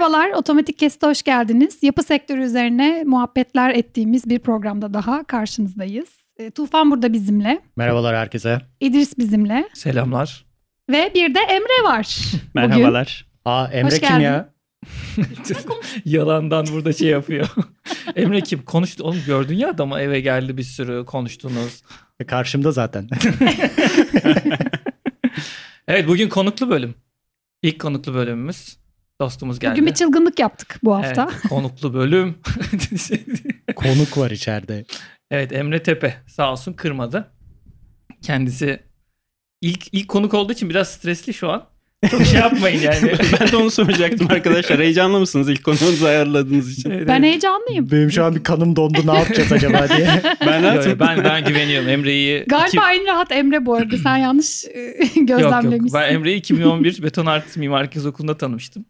Merhabalar, Otomatik Kest'e hoş geldiniz. Yapı sektörü üzerine muhabbetler ettiğimiz bir programda daha karşınızdayız. E, Tufan burada bizimle, Merhabalar herkese. İdris bizimle Selamlar. ve bir de Emre var. Merhabalar. Aa Emre Hoş kim geldin. ya? Yalandan burada şey yapıyor. Emre kim? Konuştu. Oğlum gördün ya adamı eve geldi bir sürü konuştunuz. E, Karşımda zaten. Evet bugün konuklu bölüm. İlk konuklu bölümümüz. Dostumuz geldi. Bugün bir çılgınlık yaptık bu hafta. Evet, konuklu bölüm. Konuk var içeride. evet Emre Tepe sağ olsun kırmadı. Kendisi ilk ilk konuk olduğu için biraz stresli şu an. Çok şey yapmayın yani. ben de onu soracaktım arkadaşlar. Heyecanlı mısınız ilk konunuzu ayarladığınız için? Evet, Ben evet. heyecanlıyım. Benim şu an bir kanım dondu ne yapacağız acaba diye. Ben rahatım. ben ben güveniyorum Emre'yi. Galiba en rahat Emre bu arada. Sen yanlış e, Yok yok. gözlemlemişsin. Ben Emre'yi 2011 Beton Art Mimar Kız Okulu'nda tanımıştım.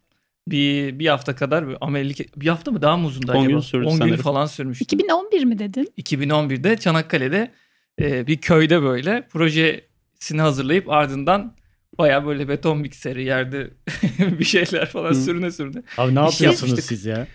Bir, bir hafta kadar bir amelilik bir hafta mı daha mı uzundu 10 acaba? gün sürdü 10 gün falan sürmüştü. 2011 mi dedin? 2011'de Çanakkale'de e, bir köyde böyle projesini hazırlayıp ardından baya böyle beton mikseri yerde bir şeyler falan Hı. sürüne sürüne. Abi ne şey yapıyorsunuz siz ya?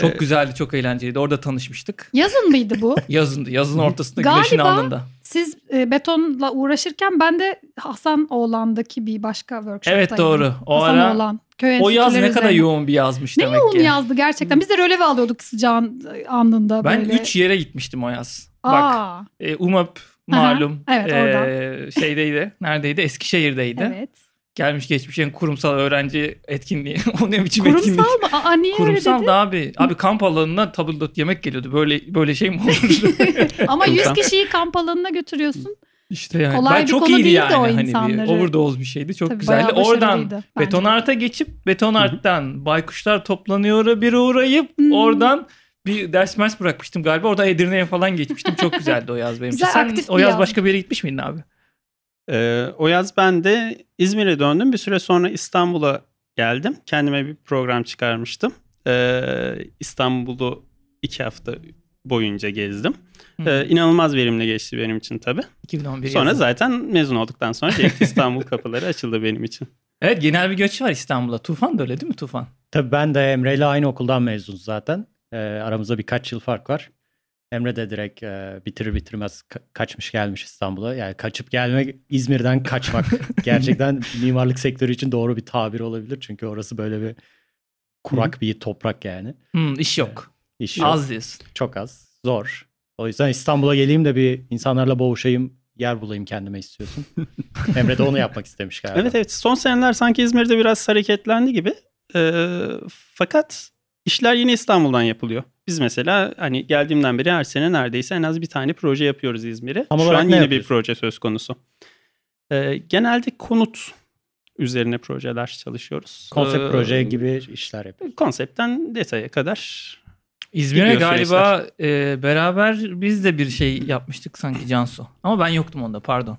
Çok Ee, güzeldi, çok eğlenceliydi. Orada tanışmıştık. Yazın mıydı bu? Yazındı, yazın ortasında Galiba- güneşin alnında. Siz e, betonla uğraşırken ben de Hasan Oğlan'daki bir başka workshop'taydım. Evet doğru. O Hasan ara Oğlan. Köy o yaz ne kadar yoğun bir yazmış Ne demek yoğun ki. yazdı gerçekten. Biz de rölev alıyorduk sıcağın e, anında Ben böyle. 3 yere gitmiştim o yaz. Bak Aa, e, UMAP malum. Evet, e, şeydeydi. Neredeydi? Eskişehir'deydi. evet. Gelmiş geçmiş en kurumsal öğrenci etkinliği. o ne biçim etkinlik? Kurumsal mı? Aa, niye Kurumsal öyle dedin? da abi. Abi kamp alanına tabldot yemek geliyordu. Böyle böyle şey mi olur? Ama 100 Kurumsal. kişiyi kamp alanına götürüyorsun. işte yani. Kolay ben bir çok konu iyiydi yani. o hani bir insanları. overdose bir şeydi. Çok Tabii güzeldi. Oradan beton arta geçip beton arttan baykuşlar toplanıyor bir uğrayıp Hmm. oradan bir ders mers bırakmıştım galiba. Orada Edirne'ye falan geçmiştim. Çok güzeldi o yaz benim için. Güzel, Sen aktif o bir yaz yaz. başka bir yere gitmiş miydin abi? Ee, o yaz ben de İzmir'e döndüm. Bir süre sonra İstanbul'a geldim. Kendime bir program çıkarmıştım. Ee, İstanbul'u iki hafta boyunca gezdim. Hı. Ee, inanılmaz verimli geçti benim için tabii. 2011 Sonra yazın. zaten mezun olduktan sonra direkt İstanbul kapıları açıldı benim için. Evet genel bir göç var İstanbul'a. Tufan da öyle değil mi Tufan? Tabii ben de Emre ile aynı okuldan mezunuz zaten. Ee, aramızda birkaç yıl fark var. Emre de direkt e, bitirir bitirmez ka- kaçmış gelmiş İstanbul'a. Yani kaçıp gelmek İzmir'den kaçmak. Gerçekten mimarlık sektörü için doğru bir tabir olabilir. Çünkü orası böyle bir kurak bir toprak yani. Hmm, iş yok. İş yok. Az diyorsun. Çok az. Zor. O yüzden İstanbul'a geleyim de bir insanlarla boğuşayım, yer bulayım kendime istiyorsun. Emre de onu yapmak istemiş galiba. Evet evet son seneler sanki İzmir'de biraz hareketlendi gibi. Ee, fakat işler yine İstanbul'dan yapılıyor. Biz mesela hani geldiğimden beri her sene neredeyse en az bir tane proje yapıyoruz İzmir'e. Tam Şu an yeni bir proje söz konusu. Ee, genelde konut üzerine projeler çalışıyoruz. Konsept Ee, proje gibi işler yapıyor. Konseptten detaya kadar. İzmir'e galiba e, beraber biz de bir şey yapmıştık sanki Cansu. Ama ben yoktum onda pardon.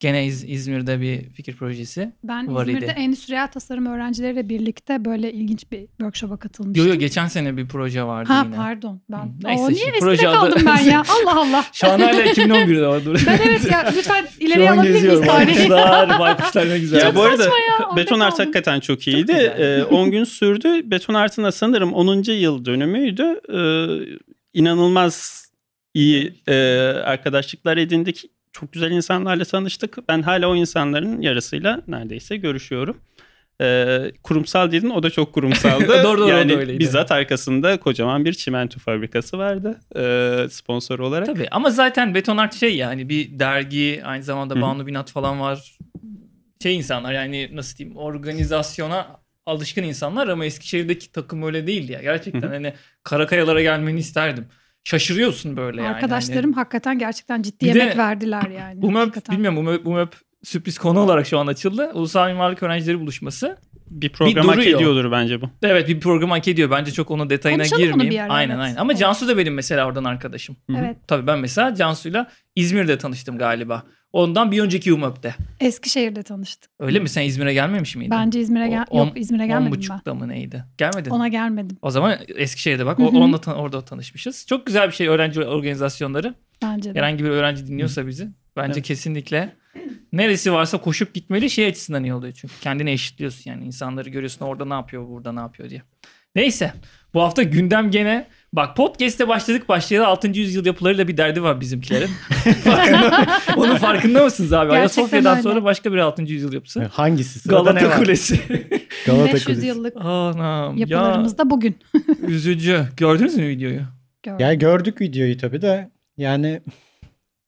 Gene İz- İzmir'de bir fikir projesi. Ben Var İzmir'de idi. endüstriyel tasarım öğrencileriyle birlikte böyle ilginç bir workshop'a katılmıştım. Yo yo geçen sene bir proje vardı Ha yine. pardon. Ben. Hı, neyse o niye işte, eskide proje adı- kaldım ben ya? Allah Allah. Şu an hala 2011'de var. Dur. Ben evet ya lütfen Şu ileriye an alabilir miyiz tarihi? Baykuşlar, baykuşlar ne güzel. Ya bu arada saçma ya, orada Beton Art kaldım. hakikaten çok iyiydi. güzel. Ee, 10 gün sürdü. Beton Art'ın da sanırım 10. yıl dönümüydü. Ee, inanılmaz iyi e, arkadaşlıklar edindik. Çok güzel insanlarla tanıştık. Ben hala o insanların yarısıyla neredeyse görüşüyorum. Ee, kurumsal dedin o da çok kurumsaldı. Doğru, doğru, yani öyleydi. bizzat arkasında kocaman bir çimento fabrikası vardı e, sponsor olarak. Tabii ama zaten betonart şey yani bir dergi aynı zamanda. Banu Binat falan var. Şey insanlar yani nasıl diyeyim organizasyona alışkın insanlar ama Eskişehir'deki takım öyle değildi ya. Gerçekten hani Karakayalara gelmeni isterdim. Şaşırıyorsun böyle yani. Arkadaşlarım hakikaten gerçekten ciddi Bir de yemek verdiler yani. Hani, UMÖP bilmiyorum UMÖP, UMÖP sürpriz konu olarak şu an açıldı. Ulusal Mimarlık Öğrencileri Buluşması. Bir program hak duruyor. ediyordur bence bu. Evet bir program hak ediyor. Bence çok onun detayına Konuşalım girmeyeyim. bir ara, aynen evet. aynen. Ama Evet. Cansu da benim mesela oradan arkadaşım. Evet. Tabii ben mesela Cansu'yla İzmir'de tanıştım galiba. Ondan bir önceki UMÖP'te. Eskişehir'de tanıştık. Öyle mi? Sen İzmir'e gelmemiş miydin? Bence İzmir'e gel O- on- yok İzmir'e On gelmedim ben. buçukta mı neydi? Gelmedin. Ona gelmedim. O zaman Eskişehir'de bak. Hı O, hı. onunla tan- orada tanışmışız. Çok güzel bir şey öğrenci organizasyonları. Bence de. Herhangi bir öğrenci dinliyorsa bizi. Bence Evet. kesinlikle neresi varsa koşup gitmeli şey açısından iyi oluyor çünkü. Kendini eşitliyorsun yani. insanları görüyorsun orada ne yapıyor burada ne yapıyor diye. Neyse. Bu hafta gündem gene Bak podcast'e başladık başlayalı 6. yüzyıl yapılarıyla bir derdi var bizimkilerin. farkında, onun farkında mısınız abi? Gerçekten Ayasofya'dan öyle. sonra başka bir 6. yüzyıl yapısı. Hangisi? Sırada ne Galata var? Kulesi. Galata 500 Kulesi. yıllık Anam ya yapılarımız da bugün. üzücü. Gördünüz mü videoyu? Gördüm. Ya gördük videoyu tabii de yani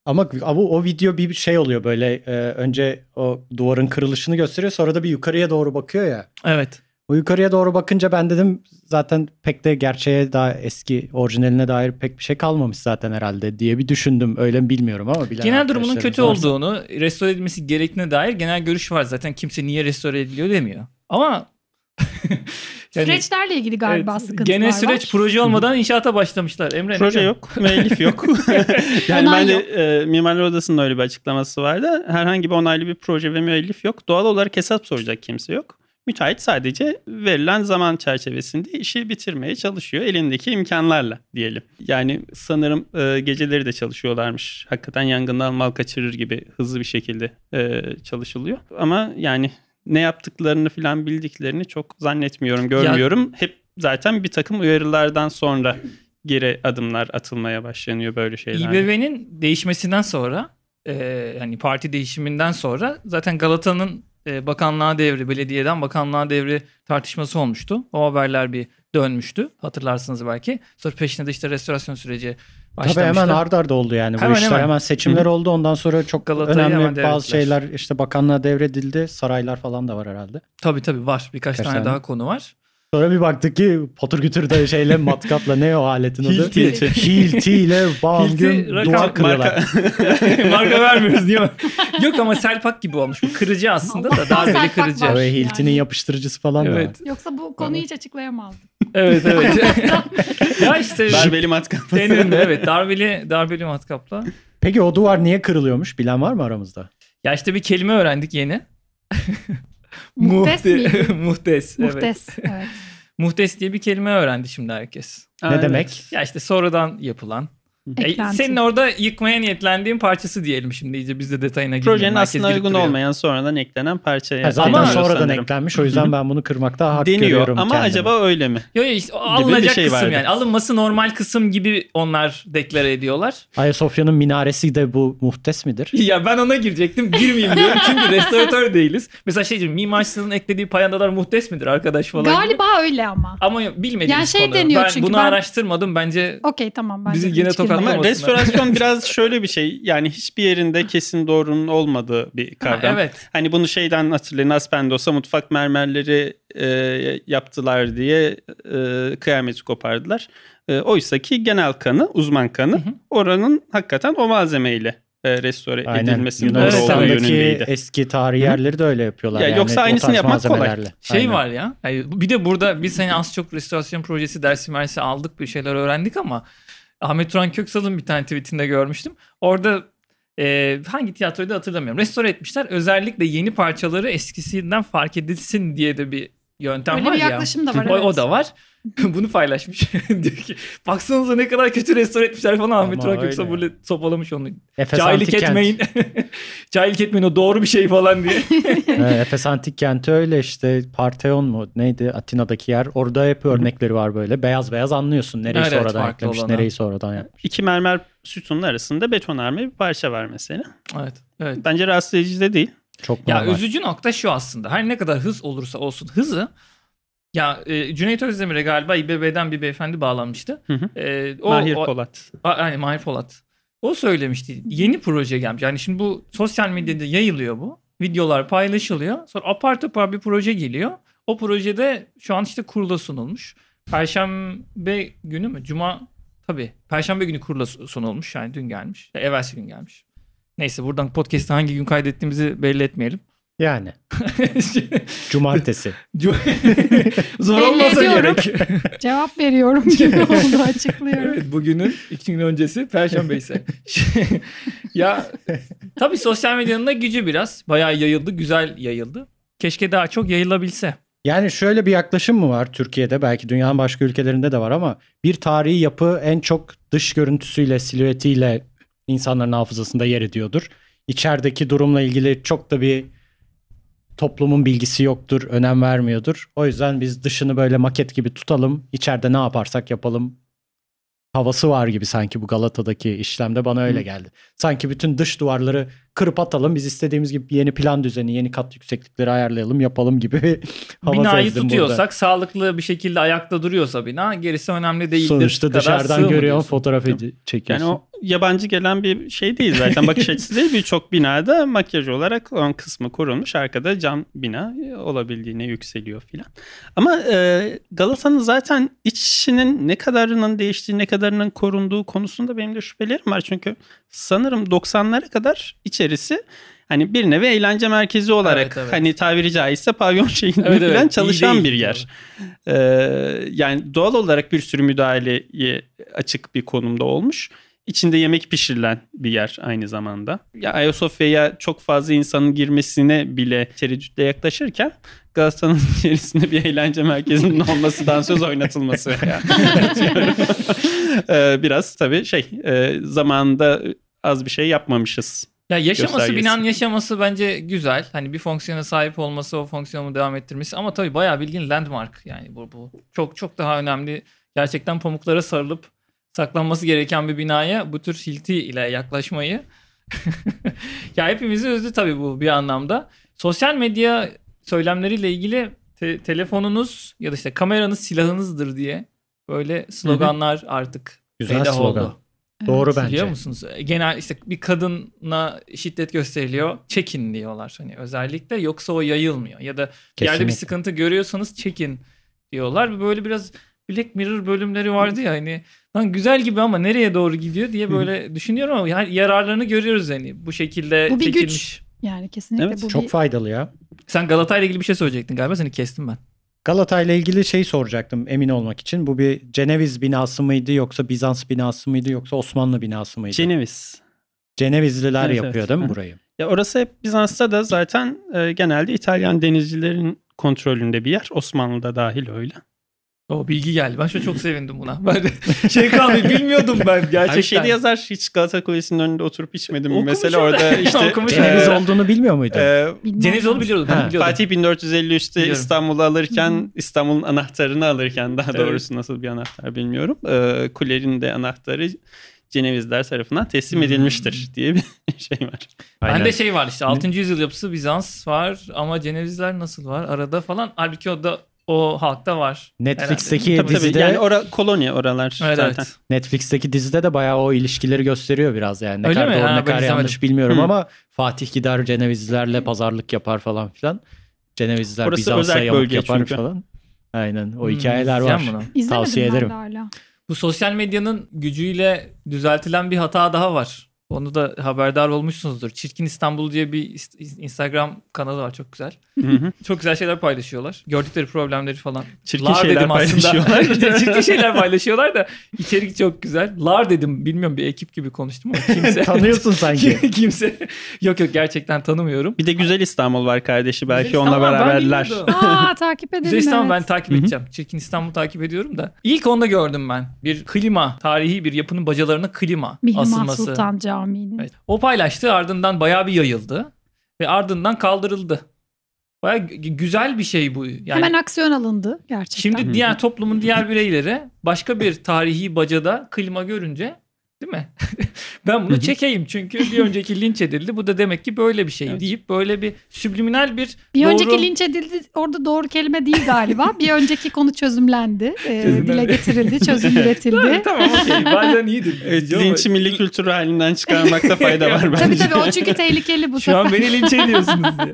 ama ama o video bir şey oluyor böyle e, önce o duvarın kırılışını gösteriyor sonra da bir yukarıya doğru bakıyor ya. Evet. O yukarıya doğru bakınca ben dedim zaten pek de gerçeğe daha eski orijinaline dair pek bir şey kalmamış zaten herhalde diye bir düşündüm. Öyle mi bilmiyorum ama bilen Genel durumunun kötü varsa- olduğunu, restore edilmesi gerektiğine dair genel görüş var. Zaten kimse niye restore ediliyor demiyor. Ama yani- Süreçlerle ilgili galiba Evet, sıkıntılar Gene süreç var. proje olmadan inşaata başlamışlar. Emre Proje yok, müellif yok. yani Onay ben de yok. e, Mimarlar Odası'nın öyle bir açıklaması vardı. Herhangi bir onaylı bir proje ve müellif yok. Doğal olarak hesap soracak kimse yok. Müteahhit sadece verilen zaman çerçevesinde işi bitirmeye çalışıyor elindeki imkanlarla diyelim. Yani sanırım e, geceleri de çalışıyorlarmış. Hakikaten yangından mal kaçırır gibi hızlı bir şekilde e, çalışılıyor. Ama yani ne yaptıklarını falan bildiklerini çok zannetmiyorum, görmüyorum. Hep zaten bir takım uyarılardan sonra geri adımlar atılmaya başlanıyor böyle şeyler. İBB'nin değişmesinden sonra e, yani parti değişiminden sonra zaten Galata'nın e, bakanlığa devri, belediyeden bakanlığa devri tartışması olmuştu. O haberler bir dönmüştü. Hatırlarsınız belki. Sonra peşinde de işte restorasyon süreci Tabii başlamıştı. hemen ard arda oldu yani Hemen bu işler. hemen. Hemen, seçimler oldu. Ondan sonra çok Galata'yı hemen önemli bazı şeyler işte bakanlığa devredildi. Saraylar falan da var herhalde. Tabii tabii var. Birkaç Kaç tane, tane? daha konu var. Sonra bir baktık ki patır kütür de şeyle matkapla ne o aletin adı? Hilti. Hilti ile bam gün duvar kırıyorlar. Marka vermiyoruz değil mi? Yok ama Selpak gibi olmuş. Bu kırıcı aslında da darbeli Selpak kırıcı. Böyle Hilti'nin Yani. yapıştırıcısı falan da. Evet. Yoksa bu konuyu hiç açıklayamazdım. Evet evet. ya işte Darbeli matkap. önünde evet darbeli darbeli matkapla. Peki o duvar niye kırılıyormuş? Bilen var mı aramızda? Ya işte bir kelime öğrendik yeni. Muhtes Muhte- miydi? Muhtes. Evet. Muhtes. Evet. Muhtes diye bir kelime öğrendi şimdi herkes. Ne demek? Ya işte sonradan yapılan. E, Eklenti. senin orada yıkmaya niyetlendiğin parçası diyelim şimdi iyice biz de detayına girmeyelim. Projenin Herkes aslında uygun duruyor. olmayan sonradan eklenen parça. Ha, zaten Ama- sonradan sanırım. eklenmiş. O yüzden ben bunu kırmakta hak Deniyor görüyorum ama kendime. acaba öyle mi? Yo, yo, işte o bir alınacak şey kısım vardı. yani. Alınması normal kısım gibi onlar deklare ediyorlar. Ayasofya'nın minaresi de bu muhtes midir? Ya ben ona girecektim. Girmeyeyim diyorum çünkü restoratör değiliz. Mesela şey diyeyim Mimar Sinan'ın eklediği payandalar muhtes midir arkadaş falan gibi. Galiba öyle ama. Ama bilmediğimiz Yani şey konu. deniyor ben çünkü bunu ben- araştırmadım. Bence Okey tamam. Ben Bizi gene tokatlamasın. Ama restorasyon biraz şöyle bir şey. Yani hiçbir yerinde kesin doğrunun olmadığı bir Ha, kavram. evet. Hani bunu şeyden hatırlayın. Aspendos'a mutfak mermerleri e, yaptılar diye e, kıyameti kopardılar. E, Oysa ki genel kanı, uzman kanı Hı hı. oranın hakikaten o malzemeyle e, restore Aynen. edilmesinin doğru olduğu yönündeydi. eski tarihi yerleri de öyle yapıyorlar. Ya yani, yoksa aynısını yapmak kolay. Şey Aynen. var ya. yani bir de burada biz hani az çok restorasyon projesi dersi mersi aldık bir şeyler öğrendik ama Ahmet Turan Köksal'ın bir tane tweetinde görmüştüm. Orada e, hangi tiyatroyu da hatırlamıyorum. Restore etmişler. Özellikle yeni parçaları eskisinden fark edilsin diye de bir yöntem Öyle var bir ya. yaklaşım da var. O, evet. o da var. Bunu paylaşmış. Diyor ki baksanıza ne kadar kötü restore etmişler falan. Ahmet Ama Turan Köksal öyle. böyle sopalamış onu. Efes Cahillik Antik Kent. etmeyin. Cahillik etmeyin o doğru bir şey falan diye. Efes Antik Kenti öyle işte Parthenon mu neydi Atina'daki yer. Orada hep örnekleri var böyle. Beyaz beyaz anlıyorsun nereyi Evet, sonradan eklemiş, olanı. nereyi sonradan yapmış. İki mermer sütunun arasında betonarme bir parça var mesela. evet. Evet. Bence rahatsız edici de değil. Çok Ya normal. üzücü nokta şu aslında. Her ne kadar hız olursa olsun hızı ya e, Cüneyt Özdemir'e galiba İBB'den bir beyefendi bağlanmıştı. Hı hı. E, o, Mahir o, Polat. A- Yani Mahir Polat. O söylemişti. Yeni proje gelmiş. Yani şimdi bu sosyal medyada yayılıyor bu. Videolar paylaşılıyor. Sonra apar topar bir proje geliyor. O projede şu an işte kurula sunulmuş. Perşembe günü mü? Cuma tabii. Perşembe günü kurula su- sunulmuş. Yani dün gelmiş. Ya, Evvelsi gün gelmiş. Neyse buradan podcast'ı hangi gün kaydettiğimizi belli etmeyelim. Yani cumartesi. Zor olmasa gerek. Cevap veriyorum gibi oldu açıklıyorum. Evet bugünün iki gün öncesi Perşembe ise. ya tabii sosyal medyanın da gücü biraz. Bayağı yayıldı, güzel yayıldı. Keşke daha çok yayılabilse. Yani şöyle bir yaklaşım mı var Türkiye'de belki dünyanın başka ülkelerinde de var ama bir tarihi yapı en çok dış görüntüsüyle, silüetiyle insanların hafızasında yer ediyordur. İçerideki durumla ilgili çok da bir toplumun bilgisi yoktur, önem vermiyordur. O yüzden biz dışını böyle maket gibi tutalım. İçeride ne yaparsak yapalım havası var gibi sanki bu Galata'daki işlemde bana öyle geldi. Sanki bütün dış duvarları kırıp atalım. Biz istediğimiz gibi yeni plan düzeni, yeni kat yükseklikleri ayarlayalım, yapalım gibi bir hava Binayı tutuyorsak burada. sağlıklı bir şekilde ayakta duruyorsa bina gerisi önemli değildir. Sonuçta dışarıdan görüyorsun, diyorsun? fotoğraf edi- Yani çekiyorsun. o yabancı gelen bir şey değil zaten bakış açısı değil. Birçok binada makyaj olarak ön kısmı korunmuş. Arkada cam bina olabildiğine yükseliyor filan. Ama e, Galata'nın zaten içinin ne kadarının değiştiği, ne kadarının korunduğu konusunda benim de şüphelerim var. Çünkü sanırım 90'lara kadar içerisi hani bir nevi eğlence merkezi olarak Evet, evet. hani tabiri caizse pavyon şeyinde Evet, evet. filan İyi çalışan değil. bir yer. Ee, yani doğal olarak bir sürü müdahaleye açık bir konumda olmuş. İçinde yemek pişirilen bir yer aynı zamanda. Ya Ayasofya'ya çok fazla insanın girmesine bile tereddütle yaklaşırken Galatasaray'ın içerisinde bir eğlence merkezinin olması, dansöz oynatılması veya. Ee, biraz tabii şey e, zamanında az bir şey yapmamışız. Ya yaşaması göstergesi. binanın yaşaması bence güzel. Hani bir fonksiyona sahip olması o fonksiyonu devam ettirmesi ama tabii bayağı bilgin landmark yani bu bu çok çok daha önemli. Gerçekten pamuklara sarılıp saklanması gereken bir binaya bu tür hilti ile yaklaşmayı ya hepimizi üzdü tabii bu bir anlamda. Sosyal medya söylemleriyle ilgili te- telefonunuz ya da işte kameranız silahınızdır diye böyle sloganlar artık Güzel slogan. oldu. Doğru bence. Biliyor musunuz? Genel işte bir kadına şiddet gösteriliyor. Çekin diyorlar hani özellikle yoksa o yayılmıyor. Ya da bir yerde bir Kesinlikle. sıkıntı görüyorsanız çekin diyorlar. Böyle biraz Black Mirror bölümleri vardı ya hani lan güzel gibi ama nereye doğru gidiyor diye böyle düşünüyorum ama yani yararlarını görüyoruz hani bu şekilde Bu bir güç. Yani kesinlikle Evet, bu Çok bir... faydalı ya. Sen Galata ile ilgili bir şey söyleyecektin galiba seni kestim ben. Galata ile ilgili şey soracaktım emin olmak için. Bu bir Ceneviz binası mıydı yoksa Bizans binası mıydı yoksa Osmanlı binası mıydı? Ceneviz. Cenevizliler Evet, yapıyor evet. değil mi burayı? Ya orası hep Bizans'ta da zaten e, genelde İtalyan denizcilerin kontrolünde bir yer. Osmanlı'da dahil öyle. O bilgi geldi. Ben şu çok sevindim buna. Ben şey kalmayı bilmiyordum ben gerçekten. Her şeyde yazar hiç Galata Kulesi'nin önünde oturup içmedim. Okumuşum Mesela da. orada işte. Ceneviz e, olduğunu bilmiyor muydun? e, Bilmem Ceneviz lazım. onu biliyordum. Ben Ha, biliyordum. Fatih 1453'te Biliyorum. İstanbul'u alırken. İstanbul'un anahtarını alırken daha Evet. doğrusu nasıl bir anahtar bilmiyorum. E, kulenin de anahtarı Cenevizler tarafından teslim Hmm. edilmiştir diye bir şey var. Aynen. Bende şey var işte 6. yüzyıl yapısı Bizans var ama Cenevizler nasıl var arada falan. Halbuki o da o halkta var. Netflix'teki Tabii tabii dizide yani ora, koloni oralar Evet, zaten. evet. Netflix'teki dizide de bayağı o ilişkileri gösteriyor biraz yani. Ne Öyle kadar mi? doğru Ha, ne kadar izlemedim. yanlış bilmiyorum Hı. ama Fatih gider Cenevizlilerle pazarlık yapar falan filan. Cenevizliler Orası Bizans'a özel yamuk bölge yapar çünkü. falan. Aynen o Hmm, hikayeler var. İzlemedim Tavsiye ederim. Bu sosyal medyanın gücüyle düzeltilen bir hata daha var. Onu da haberdar olmuşsunuzdur. Çirkin İstanbul diye bir Instagram kanalı var çok güzel. Hı hı. Çok güzel şeyler paylaşıyorlar. Gördükleri problemleri falan. Çirkin Lar şeyler dedim paylaşıyorlar. Çirkin şeyler paylaşıyorlar da içerik çok güzel. Lar dedim bilmiyorum bir ekip gibi konuştum ama kimse. Tanıyorsun sanki. kimse. Yok yok gerçekten tanımıyorum. Bir de Güzel İstanbul var kardeşi. Belki Güzel onunla ben beraberler. Aa takip edelim Güzel İstanbul ben evet. takip Hı hı. edeceğim. Çirkin İstanbul takip ediyorum da. İlk onda gördüm ben. Bir klima, tarihi bir yapının bacalarına klima Mihrimah asılması. Sultan Camii'nin. Evet. O paylaştı ardından bayağı bir yayıldı. Ve ardından kaldırıldı. Bayağı gü- güzel bir şey bu. Yani Hemen aksiyon alındı gerçekten. şimdi diğer toplumun diğer bireyleri başka bir tarihi bacada klima görünce değil mi? ben bunu çekeyim çünkü bir önceki linç edildi. Bu da demek ki böyle bir şey Evet. deyip böyle bir subliminal bir bir doğru... önceki linç edildi orada doğru kelime değil galiba. bir önceki konu çözümlendi. Ee, dile getirildi, çözüm üretildi. tamam okey bazen iyidir. Evet, linçi milli kültür halinden çıkarmakta fayda var bence. tabii tabii o çünkü tehlikeli bu Şu an sefer. beni linç ediyorsunuz diye.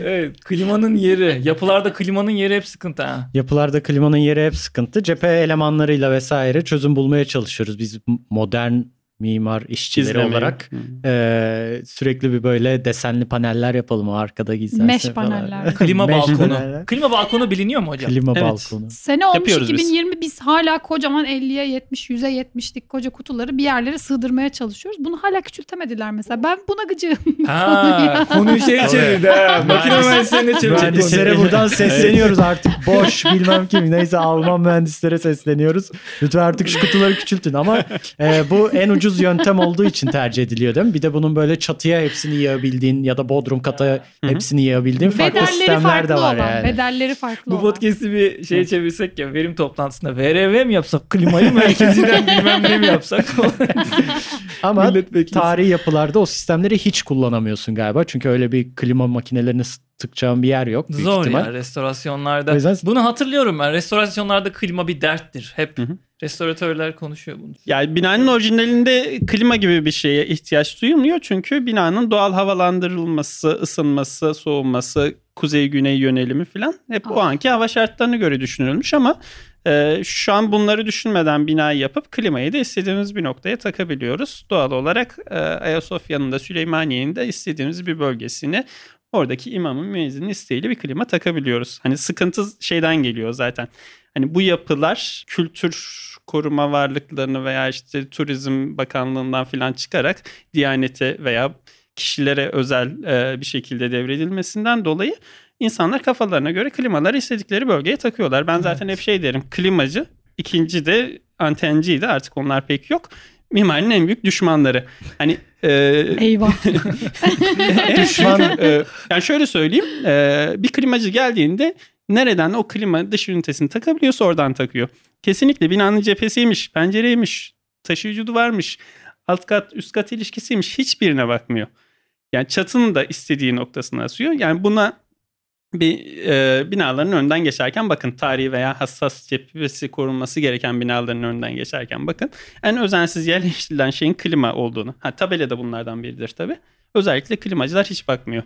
Evet klimanın yeri. Yapılarda klimanın yeri hep sıkıntı ha. Yapılarda klimanın yeri hep sıkıntı. Cephe elemanlarıyla vesaire çözüm bulmaya çalışıyoruz. Biz modern mimar işçileri İzlemeyi. olarak Hı. Ee, sürekli bir böyle desenli paneller yapalım o arkada gizlensin Mesh falan. paneller. Klima balkonu. paneller. Klima balkonu biliniyor mu hocam? Klima Evet. balkonu. Sene olmuş Yapıyoruz biz. 2020 biz. hala kocaman 50'ye 70 100'e 70'lik koca kutuları bir yerlere sığdırmaya çalışıyoruz. Bunu hala küçültemediler mesela. Ben buna gıcığım. Ha, konuyu şey çevirdi ha. Makine Mühendis- mühendislerine çevirdi. Mühendislere buradan sesleniyoruz artık. Boş bilmem kim. Neyse Alman mühendislere sesleniyoruz. Lütfen artık şu kutuları küçültün. Ama e, bu en ucuz ucuz yöntem olduğu için tercih ediliyor değil mi? Bir de bunun böyle çatıya hepsini yığabildiğin ya da bodrum kata hepsini yığabildiğin farklı Bedelleri sistemler farklı de var olan. yani. Bedelleri farklı Bu podcast'i bir şeye çevirsek ya verim toplantısında VRV mi yapsak klimayı merkeziden bilmem ne mi yapsak Ama tarihi yapılarda o sistemleri hiç kullanamıyorsun galiba. Çünkü öyle bir klima makinelerini tıkacağın bir yer yok büyük Zor ihtimal. ya restorasyonlarda. O yüzden- Bunu hatırlıyorum ben. Restorasyonlarda klima bir derttir. Hep Hı hı. restoratörler konuşuyor bunu. Yani binanın orijinalinde klima gibi bir şeye ihtiyaç duyulmuyor. Çünkü binanın doğal havalandırılması, ısınması, soğuması, kuzey-güney yönelimi falan hep o Ah. anki hava şartlarına göre düşünülmüş ama e, şu an bunları düşünmeden binayı yapıp klimayı da istediğimiz bir noktaya takabiliyoruz. Doğal olarak e, Ayasofya'nın da Süleymaniye'nin de istediğimiz bir bölgesini oradaki imamın müezzinin isteğiyle bir klima takabiliyoruz. Hani sıkıntı şeyden geliyor zaten. Hani bu yapılar kültür koruma varlıklarını veya işte Turizm Bakanlığı'ndan filan çıkarak Diyanete veya kişilere özel e, bir şekilde devredilmesinden dolayı insanlar kafalarına göre klimaları istedikleri bölgeye takıyorlar. Ben zaten hep şey derim klimacı, ikinci de antenciydi artık onlar pek yok. Mimarinin en büyük düşmanları. Hani e, Eyvah. Düşman. e, yani şöyle söyleyeyim. e, bir klimacı geldiğinde nereden o klima dış ünitesini takabiliyorsa oradan takıyor. Kesinlikle binanın cephesiymiş, pencereymiş, taşıyıcı duvarmış, alt kat üst kat ilişkisiymiş hiçbirine bakmıyor. Yani çatının da istediği noktasına asıyor. Yani buna bir e, binaların önünden geçerken bakın tarihi veya hassas cephesi korunması gereken binaların önünden geçerken bakın en özensiz yerleştirilen şeyin klima olduğunu. Ha tabela da bunlardan biridir tabii. Özellikle klimacılar hiç bakmıyor.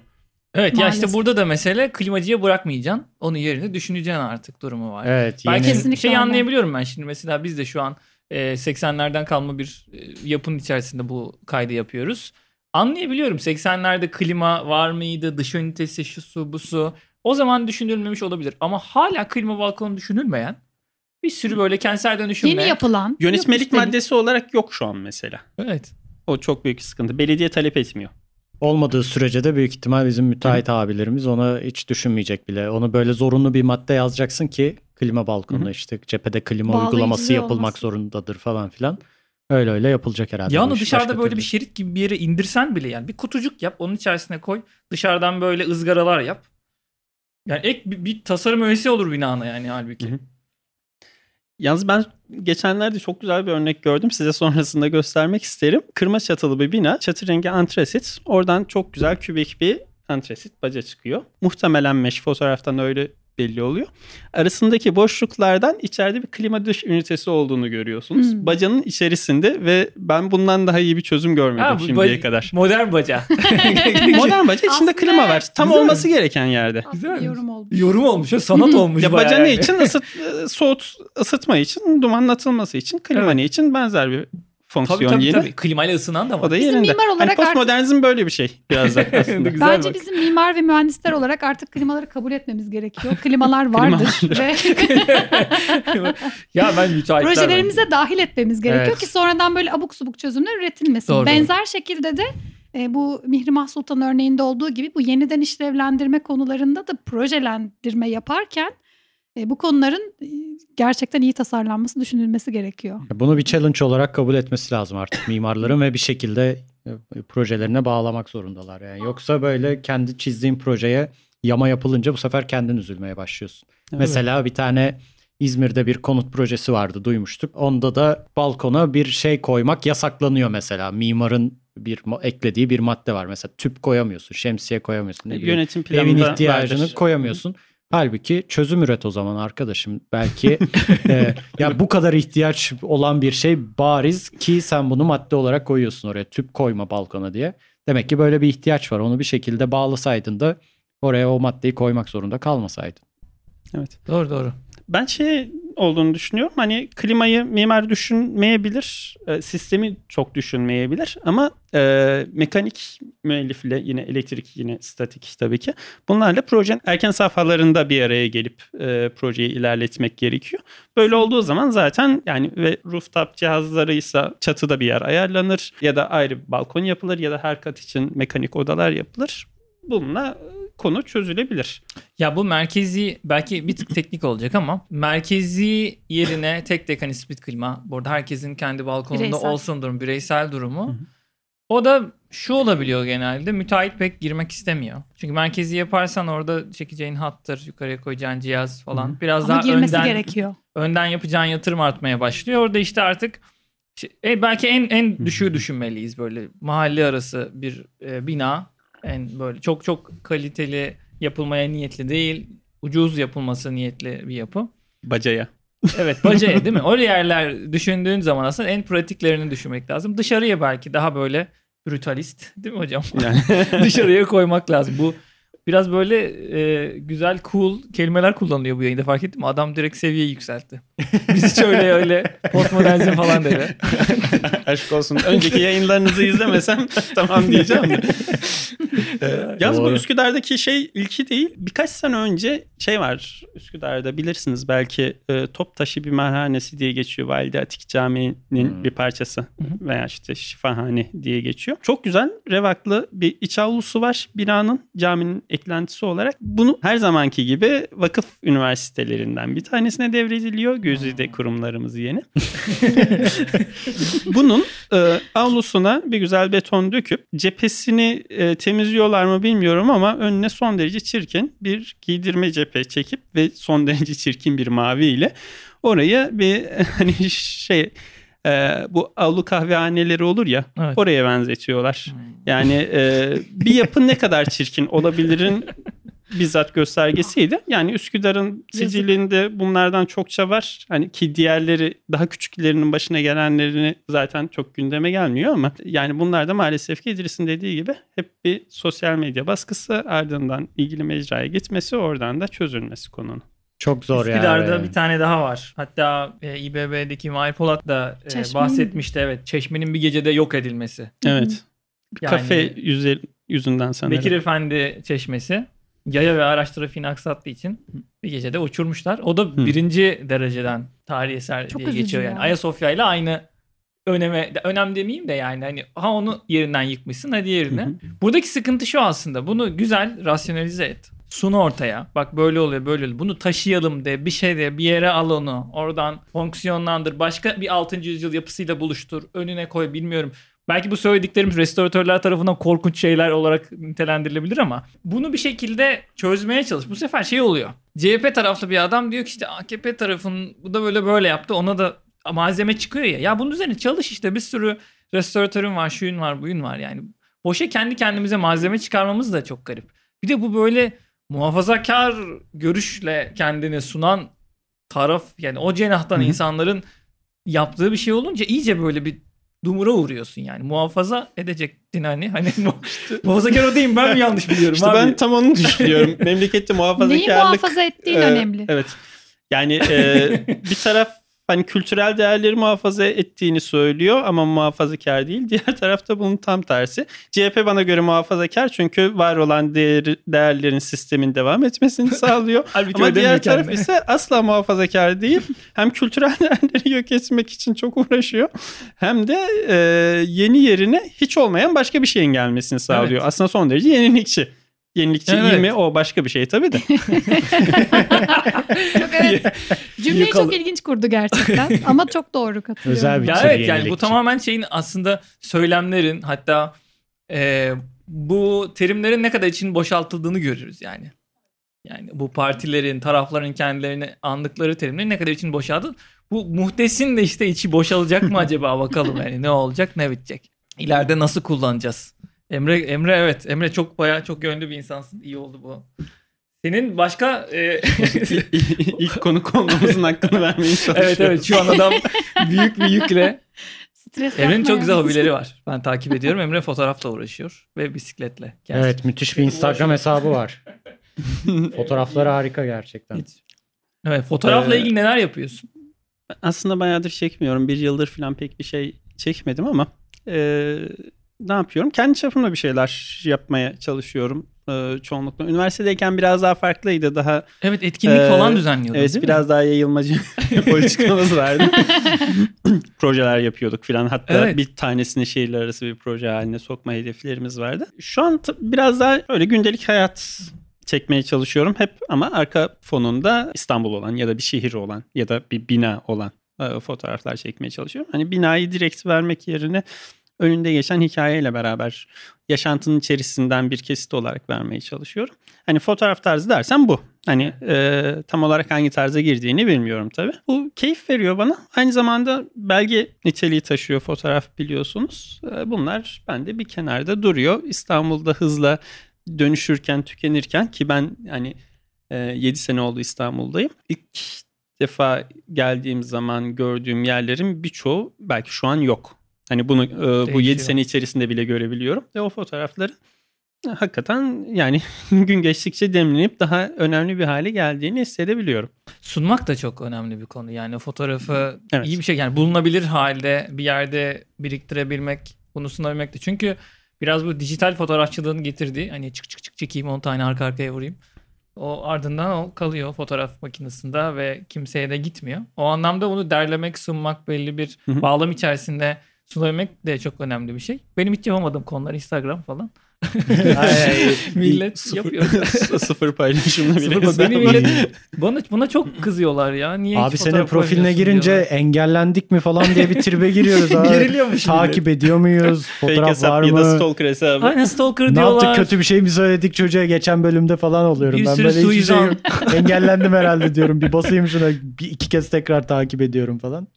Evet ya Maalesef. işte burada da mesele klimacıya bırakmayacaksın. Onun yerine düşüneceksin artık durumu var. Evet. Yeni- Kesinlikle şeyi öyle. anlayabiliyorum ben şimdi mesela biz de şu an e, 80'lerden kalma bir e, yapının içerisinde bu kaydı yapıyoruz. Anlayabiliyorum 80'lerde klima var mıydı, dış ünitesi, şu su, bu su. O zaman düşünülmemiş olabilir ama hala klima balkonu düşünülmeyen bir sürü böyle kentsel dönüşümle. Yeni yapılan. Yönetmelik yok maddesi olarak yok şu an mesela. Evet. O çok büyük sıkıntı. Belediye talep etmiyor. olmadığı sürece de büyük ihtimal bizim müteahhit abilerimiz ona hiç düşünmeyecek bile. Onu böyle zorunlu bir madde yazacaksın ki klima balkonu Hı hı. işte cephede klima Bağlayıcılığı uygulaması yapılmak olması. zorundadır falan filan. Öyle öyle yapılacak herhalde. Ya bu onu iş. dışarıda Başka böyle türlü. bir şerit gibi bir yere indirsen bile yani bir kutucuk yap onun içerisine koy. Dışarıdan böyle ızgaralar yap. Yani ek bir, bir tasarım öğesi olur binana yani halbuki. Hı hı. Yalnız ben geçenlerde çok güzel bir örnek gördüm. Size sonrasında göstermek isterim. Kırma çatılı bir bina. Çatı rengi antresit. Oradan çok güzel kübik bir antresit baca çıkıyor. Muhtemelen meş fotoğraftan öyle belli oluyor. Arasındaki boşluklardan içeride bir klima dış ünitesi olduğunu görüyorsunuz. Hmm. Bacanın içerisinde ve ben bundan daha iyi bir çözüm görmedim Ha, bu şimdiye ba- kadar. Modern baca. Modern baca içinde Aslında klima var. Tam güzel. olması gereken yerde. Aslında Güzelmiş. yorum olmuş. Yorum olmuş. o Sanat olmuş. Ya baca ne yani. için? Isıt, e, soğut, ısıtma için, dumanın atılması için, klima Evet. ne için benzer bir fonksiyon Tabii tabii, yine. tabii. Klimayla ısınan da var. O da Bizim yerinde. mimar olarak hani artık- postmodernizm böyle bir şey biraz da aslında. Güzel Bence bak. bizim mimar ve mühendisler olarak artık klimaları kabul etmemiz gerekiyor. Klimalar vardır ve ya ben müteahhitler projelerimize dahil etmemiz gerekiyor Evet. ki sonradan böyle abuk subuk çözümler üretilmesin. Doğru, Benzer şekilde de e, bu Mihrimah Sultan örneğinde olduğu gibi bu yeniden işlevlendirme konularında da projelendirme yaparken e, bu konuların e, gerçekten iyi tasarlanması düşünülmesi gerekiyor. Bunu bir challenge olarak kabul etmesi lazım artık mimarların ve bir şekilde e, projelerine bağlamak zorundalar. Yani yoksa böyle kendi çizdiğin projeye yama yapılınca bu sefer kendin üzülmeye başlıyorsun. Evet. Mesela bir tane İzmir'de bir konut projesi vardı duymuştuk. Onda da balkona bir şey koymak yasaklanıyor mesela. Mimarın bir eklediği bir madde var. Mesela tüp koyamıyorsun, şemsiye koyamıyorsun. Ne bileyim, Yönetim planında evin ihtiyacını vardır. koyamıyorsun. Halbuki çözüm üret o zaman arkadaşım. Belki e, ya bu kadar ihtiyaç olan bir şey bariz ki sen bunu madde olarak koyuyorsun oraya. Tüp koyma balkona diye. Demek ki böyle bir ihtiyaç var. Onu bir şekilde bağlasaydın da oraya o maddeyi koymak zorunda kalmasaydın. Evet. Doğru doğru. Ben şey olduğunu düşünüyorum. Hani klimayı mimar düşünmeyebilir, e, sistemi çok düşünmeyebilir ama e, mekanik müellifle yine elektrik yine statik tabii ki. Bunlarla projenin erken safhalarında bir araya gelip e, projeyi ilerletmek gerekiyor. Böyle olduğu zaman zaten yani ve rooftop cihazlarıysa çatıda bir yer ayarlanır ya da ayrı bir balkon yapılır ya da her kat için mekanik odalar yapılır. Bununla konu çözülebilir. Ya bu merkezi belki bir tık teknik olacak ama merkezi yerine tek tek hani split klima. Bu arada herkesin kendi balkonunda Bireysel. olsun durum, bireysel durumu. O da şu olabiliyor genelde. Müteahhit pek girmek istemiyor. Çünkü merkezi yaparsan orada çekeceğin hattır, yukarıya koyacağın cihaz falan. Hı. Biraz Ama daha girmesi önden gerekiyor. önden yapacağın yatırım artmaya başlıyor. Orada işte artık şey- e, belki en en Hı. düşüğü düşünmeliyiz böyle mahalle arası bir e, bina en böyle çok çok kaliteli yapılmaya niyetli değil ucuz yapılması niyetli bir yapı. Bacaya. Evet bacaya değil mi? O yerler düşündüğün zaman aslında en pratiklerini düşünmek lazım. Dışarıya belki daha böyle brutalist değil mi hocam? Yani Dışarıya koymak lazım. Bu biraz böyle e, güzel cool kelimeler kullanılıyor bu yayında fark ettin mi? Adam direkt seviyeyi yükseltti. Biz hiç öyle öyle postmodernizm falan dedi. Aşk olsun. Önceki yayınlarınızı izlemesem tamam diyeceğim de. Ee, yalnız bu. Üsküdar'daki şey ilki değil. Birkaç sene önce şey var Üsküdar'da bilirsiniz belki e, Toptaşı bir merhanesi diye geçiyor. Valide Atik Camii'nin Hmm. bir parçası veya işte şifahane diye geçiyor. Çok güzel revaklı bir iç avlusu var binanın caminin eklentisi olarak. Bunu her zamanki gibi vakıf üniversitelerinden bir tanesine devrediliyor. Güzide kurumlarımız yeni. Bunun e, avlusuna bir güzel beton döküp cephesini e, temizliyorlar mı bilmiyorum ama önüne son derece çirkin bir giydirme cephe çekip ve son derece çirkin bir mavi ile oraya bir hani şey e, bu avlu kahvehaneleri olur ya Evet. oraya benzetiyorlar. Yani e, bir yapı ne kadar çirkin olabilirin bizzat göstergesiydi. Yani Üsküdar'ın sicilinde bunlardan çokça var. Hani ki diğerleri daha küçüklerinin başına gelenlerini zaten çok gündeme gelmiyor ama yani bunlar da maalesef ki İdris'in dediği gibi hep bir sosyal medya baskısı ardından ilgili mecraya gitmesi oradan da çözülmesi konunun. Çok zor ya. Üsküdar'da yani. bir tane daha var. Hatta e, İBB'deki Mahir Polat da e, Çeşmenin bahsetmişti. Evet. Çeşmenin bir gecede yok edilmesi. Evet. Yani Kafe yüze- yüzünden sanırım. Bekir Efendi Çeşmesi yaya ve araç trafiğini aksattığı için bir gecede uçurmuşlar. O da Hı. birinci dereceden tarihi eser Çok diye geçiyor ya. yani. Ayasofya ile aynı öneme önem demeyeyim de yani hani ha onu yerinden yıkmışsın ha diğerini. Hı hı. Buradaki sıkıntı şu aslında. Bunu güzel rasyonalize et. Sun ortaya. Bak böyle oluyor böyle oluyor. Bunu taşıyalım de bir şey de bir yere al onu. Oradan fonksiyonlandır. Başka bir 6. yüzyıl yapısıyla buluştur. Önüne koy bilmiyorum. Belki bu söylediklerimiz restoratörler tarafından korkunç şeyler olarak nitelendirilebilir ama bunu bir şekilde çözmeye çalış. Bu sefer şey oluyor. CHP taraflı bir adam diyor ki işte AKP tarafın bu da böyle böyle yaptı. Ona da malzeme çıkıyor ya. Ya bunun üzerine çalış işte bir sürü restoratörün var, şuyun var, buyun var yani. Boşa kendi kendimize malzeme çıkarmamız da çok garip. Bir de bu böyle muhafazakar görüşle kendini sunan taraf yani o cenahtan Hı hı. insanların yaptığı bir şey olunca iyice böyle bir dumura uğruyorsun yani. Muhafaza edecektin hani. Hani mu- muhafazakar o değil ben mi yanlış biliyorum İşte abi? ben tam onu düşünüyorum. Memlekette muhafazakarlık. Neyi muhafaza ettiğin Ee, önemli. Evet. Yani e, bir taraf hani kültürel değerleri muhafaza ettiğini söylüyor ama muhafazakar değil. Diğer tarafta bunun tam tersi. CHP bana göre muhafazakar çünkü var olan değer, değerlerin sistemin devam etmesini sağlıyor. Ama diğer taraf ise asla muhafazakar değil. Hem kültürel değerleri yok etmek için çok uğraşıyor. Hem de e, yeni yerine hiç olmayan başka bir şeyin gelmesini sağlıyor. Evet. Aslında son derece yenilikçi. Yenilikçi iyi Evet. mi? O başka bir şey tabii de. Çok evet. Cümleyi Yıkalı. çok ilginç kurdu gerçekten. Ama çok doğru katılıyorum. Özel bir Ya evet yani bu tamamen şeyin aslında söylemlerin hatta e, bu terimlerin ne kadar için boşaltıldığını görürüz yani. Yani bu partilerin, tarafların kendilerini andıkları terimlerin ne kadar için boşaldı. Bu muhtesin de işte içi boşalacak mı acaba bakalım yani ne olacak ne bitecek. İleride nasıl kullanacağız? Emre Emre evet Emre çok bayağı çok yönlü bir insansın. İyi oldu bu. Senin başka e, İlk konu konumuzun hakkını vermeye çalışıyorum. evet evet şu an adam büyük bir yükle Stres Emre'nin çok güzel hobileri var. Ben takip ediyorum. Emre fotoğrafla uğraşıyor ve bisikletle. Gerçi Evet müthiş bir Instagram hesabı var. Fotoğrafları harika gerçekten. hiç- Evet fotoğrafla Ee, ilgili neler yapıyorsun? Aslında bayağıdır çekmiyorum. Bir yıldır falan pek bir şey çekmedim ama e, ne yapıyorum? Kendi çapımda bir şeyler yapmaya çalışıyorum. E, çoğunlukla. Üniversitedeyken biraz daha farklıydı. Daha Evet etkinlik Ee, falan düzenliyordun evet değil mi? biraz daha yayılmacı politikamız vardı. Projeler yapıyorduk falan. Hatta Evet. bir tanesini şehirler arası bir proje haline sokma hedeflerimiz vardı. Şu an t- biraz daha öyle gündelik hayat çekmeye çalışıyorum hep ama arka fonunda İstanbul olan ya da bir şehir olan ya da bir bina olan e, fotoğraflar çekmeye çalışıyorum. Hani binayı direkt vermek yerine önünde geçen hikayeyle beraber yaşantının içerisinden bir kesit olarak vermeye çalışıyorum. Hani fotoğraf tarzı dersen bu. Hani e, tam olarak hangi tarza girdiğini bilmiyorum tabii. Bu keyif veriyor bana. Aynı zamanda belge niteliği taşıyor fotoğraf biliyorsunuz. E, bunlar bende bir kenarda duruyor. İstanbul'da hızla dönüşürken, tükenirken ki ben hani e, 7 sene oldu İstanbul'dayım. İlk defa geldiğim zaman gördüğüm yerlerin birçoğu belki şu an yok. Hani bunu e, bu 7 Değişiyor. sene içerisinde bile görebiliyorum. Ve o fotoğrafları e, hakikaten yani gün geçtikçe demlenip daha önemli bir hale geldiğini hissedebiliyorum. Sunmak da çok önemli bir konu. Yani fotoğrafı Evet. iyi bir şey yani bulunabilir halde bir yerde biriktirebilmek, bunu sunabilmek de. Çünkü biraz bu dijital fotoğrafçılığın getirdiği hani çık çık çık çekeyim 10 tane arka arkaya vurayım. O ardından o kalıyor fotoğraf makinesinde ve kimseye de gitmiyor. O anlamda bunu derlemek, sunmak belli bir bağlam içerisinde sunabilmek de çok önemli bir şey. Benim hiç yapamadığım konular Instagram falan. Millet sıfır, yapıyor. sıfır paylaşımla bile. Sıfır- Benim hesabı- millet bana, buna çok kızıyorlar ya. Niye Abi senin profiline girince diyorlar. engellendik mi falan diye bir tribe giriyoruz abi. Geriliyormuş Takip ediyor muyuz? Fotoğraf var ya da mı? stalker hesabı. Aynen stalker Ne diyorlar. yaptık kötü bir şey mi söyledik çocuğa geçen bölümde falan oluyorum. Bir ben sürü böyle şey suizan. yok. engellendim herhalde diyorum. Bir basayım şuna bir iki kez tekrar takip ediyorum falan.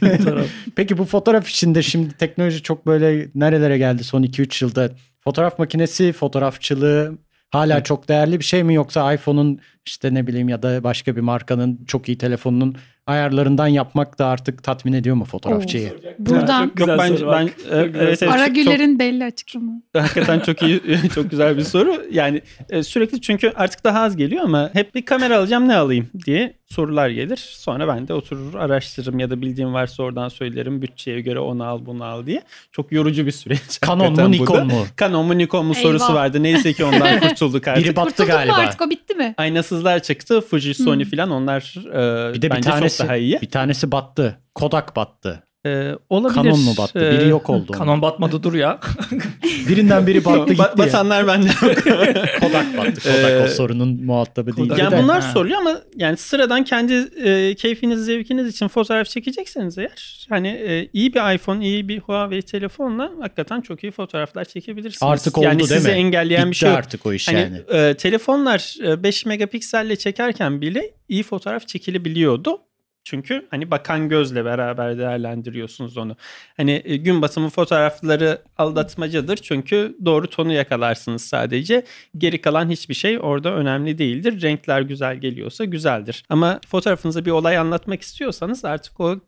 Peki bu fotoğraf içinde şimdi teknoloji çok böyle nerelere geldi son 2-3 yılda? Fotoğraf makinesi, fotoğrafçılığı hala çok değerli bir şey mi yoksa iPhone'un işte ne bileyim ya da başka bir markanın çok iyi telefonunun ayarlarından yapmak da artık tatmin ediyor mu fotoğrafçıyı? Buradan Çok güzel Yok bence soru ben evet, evet, Ara çok- Güler'in belli açıklama. Hakikaten çok iyi, çok güzel bir soru. Yani e, sürekli çünkü artık daha az geliyor ama hep bir kamera alacağım ne alayım diye sorular gelir. Sonra ben de oturur araştırırım ya da bildiğim varsa oradan söylerim bütçeye göre onu al bunu al diye. Çok yorucu bir süreç. Canon mu. Nikon mu? Canon mu Nikon mu Eyvah. sorusu vardı. Neyse ki ondan kurtulduk artık. Biri battı Kurtuldun mu galiba. artık o bitti mi? Aynasızlar çıktı. Fuji, Sony Hmm. falan onlar e, Bir de bir bence tanesi çok daha iyi. bir tanesi battı. Kodak battı. E, olabilir. Canon mu battı? E, Biri yok oldu. onun. Kanon batmadı dur ya. Birinden biri battı gitti. Ba- batanlar bende yok. Kodak battı. Kodak Ee, o sorunun muhatabı değil. Yani bunlar Ha. soruluyor ama yani sıradan kendi e, keyfiniz, zevkiniz için fotoğraf çekecekseniz eğer hani e, iyi bir iPhone, iyi bir Huawei telefonla hakikaten çok iyi fotoğraflar çekebilirsiniz. Artık oldu yani değil sizi mi? engelleyen bir Bitti şey yok. artık o iş Hani yani. e, telefonlar e, 5 megapikselle çekerken bile iyi fotoğraf çekilebiliyordu. Çünkü hani bakan gözle beraber değerlendiriyorsunuz onu. Hani e, gün batımı fotoğrafları aldatmacadır. Çünkü doğru tonu yakalarsınız sadece. Geri kalan hiçbir şey orada önemli değildir. Renkler güzel geliyorsa güzeldir. Ama fotoğrafınıza bir olay anlatmak istiyorsanız artık o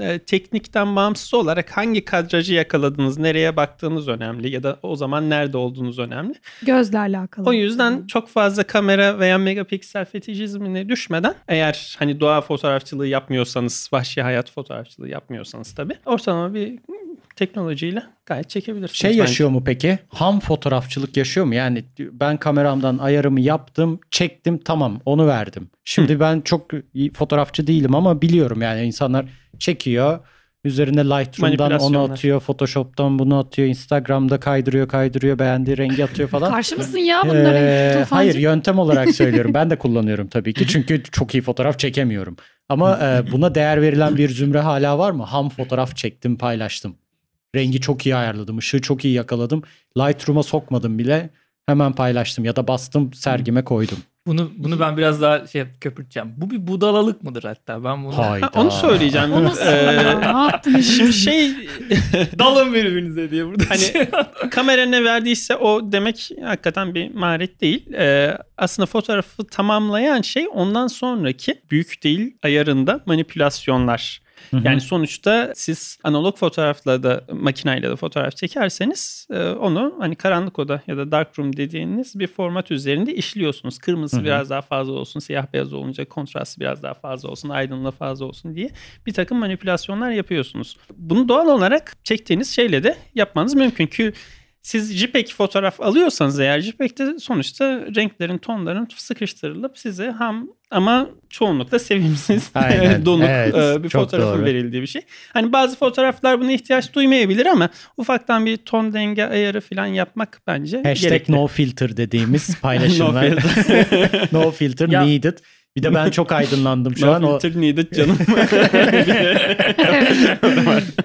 e, teknikten bağımsız olarak hangi kadrajı yakaladınız, nereye baktığınız önemli ya da o zaman nerede olduğunuz önemli. Gözle alakalı. O yüzden çok fazla kamera veya megapiksel fetişizmine düşmeden eğer hani doğa fotoğrafçılığı yapmıyorsanız, vahşi hayat fotoğrafçılığı yapmıyorsanız tabii ortalama bir teknolojiyle gayet çekebilirsiniz. Şey bence. yaşıyor mu peki? Ham fotoğrafçılık yaşıyor mu? Yani ben kameramdan ayarımı yaptım, çektim, tamam onu verdim. Şimdi ben çok iyi fotoğrafçı değilim ama biliyorum yani insanlar çekiyor. Üzerine Lightroom'dan onu atıyor, Photoshop'tan bunu atıyor, Instagram'da kaydırıyor, kaydırıyor, beğendiği rengi atıyor falan. Karşı mısın ya bunlara? Ee, hayır yöntem olarak söylüyorum. Ben de kullanıyorum tabii ki. Çünkü çok iyi fotoğraf çekemiyorum. Ama e, buna değer verilen bir zümre hala var mı? Ham fotoğraf çektim, paylaştım. Rengi çok iyi ayarladım, ışığı çok iyi yakaladım. Lightroom'a sokmadım bile. Hemen paylaştım ya da bastım sergime koydum. Bunu bunu ben biraz daha şey köpürteceğim. Bu bir budalalık mıdır hatta? Ben bunu Hayda. Ha, onu söyleyeceğim. O nasıl Ee? Şimdi şey dalın birbirinize diye burada. Hani kamera ne verdiyse o demek hakikaten bir maharet değil. Ee, aslında fotoğrafı tamamlayan şey ondan sonraki büyük değil ayarında manipülasyonlar. Hı hı. Yani sonuçta siz analog fotoğrafla da makineyle de fotoğraf çekerseniz e, onu hani karanlık oda ya da darkroom dediğiniz bir format üzerinde işliyorsunuz. Kırmızı Hı hı. biraz daha fazla olsun, siyah beyaz olunca kontrastı biraz daha fazla olsun, aydınlığı fazla olsun diye bir takım manipülasyonlar yapıyorsunuz. Bunu doğal olarak çektiğiniz şeyle de yapmanız mümkün ki siz JPEG fotoğraf alıyorsanız eğer JPEG'de sonuçta renklerin tonların sıkıştırılıp size ham ama çoğunlukla sevimsiz Aynen, donuk evet, e, bir fotoğrafın doğru. verildiği bir şey. Hani bazı fotoğraflar buna ihtiyaç duymayabilir ama ufaktan bir ton denge ayarı falan yapmak bence Hashtag gerekli. no filter dediğimiz paylaşımlar. no filter, Ya- needed. Bir de ben çok aydınlandım şu an. O, needed canım.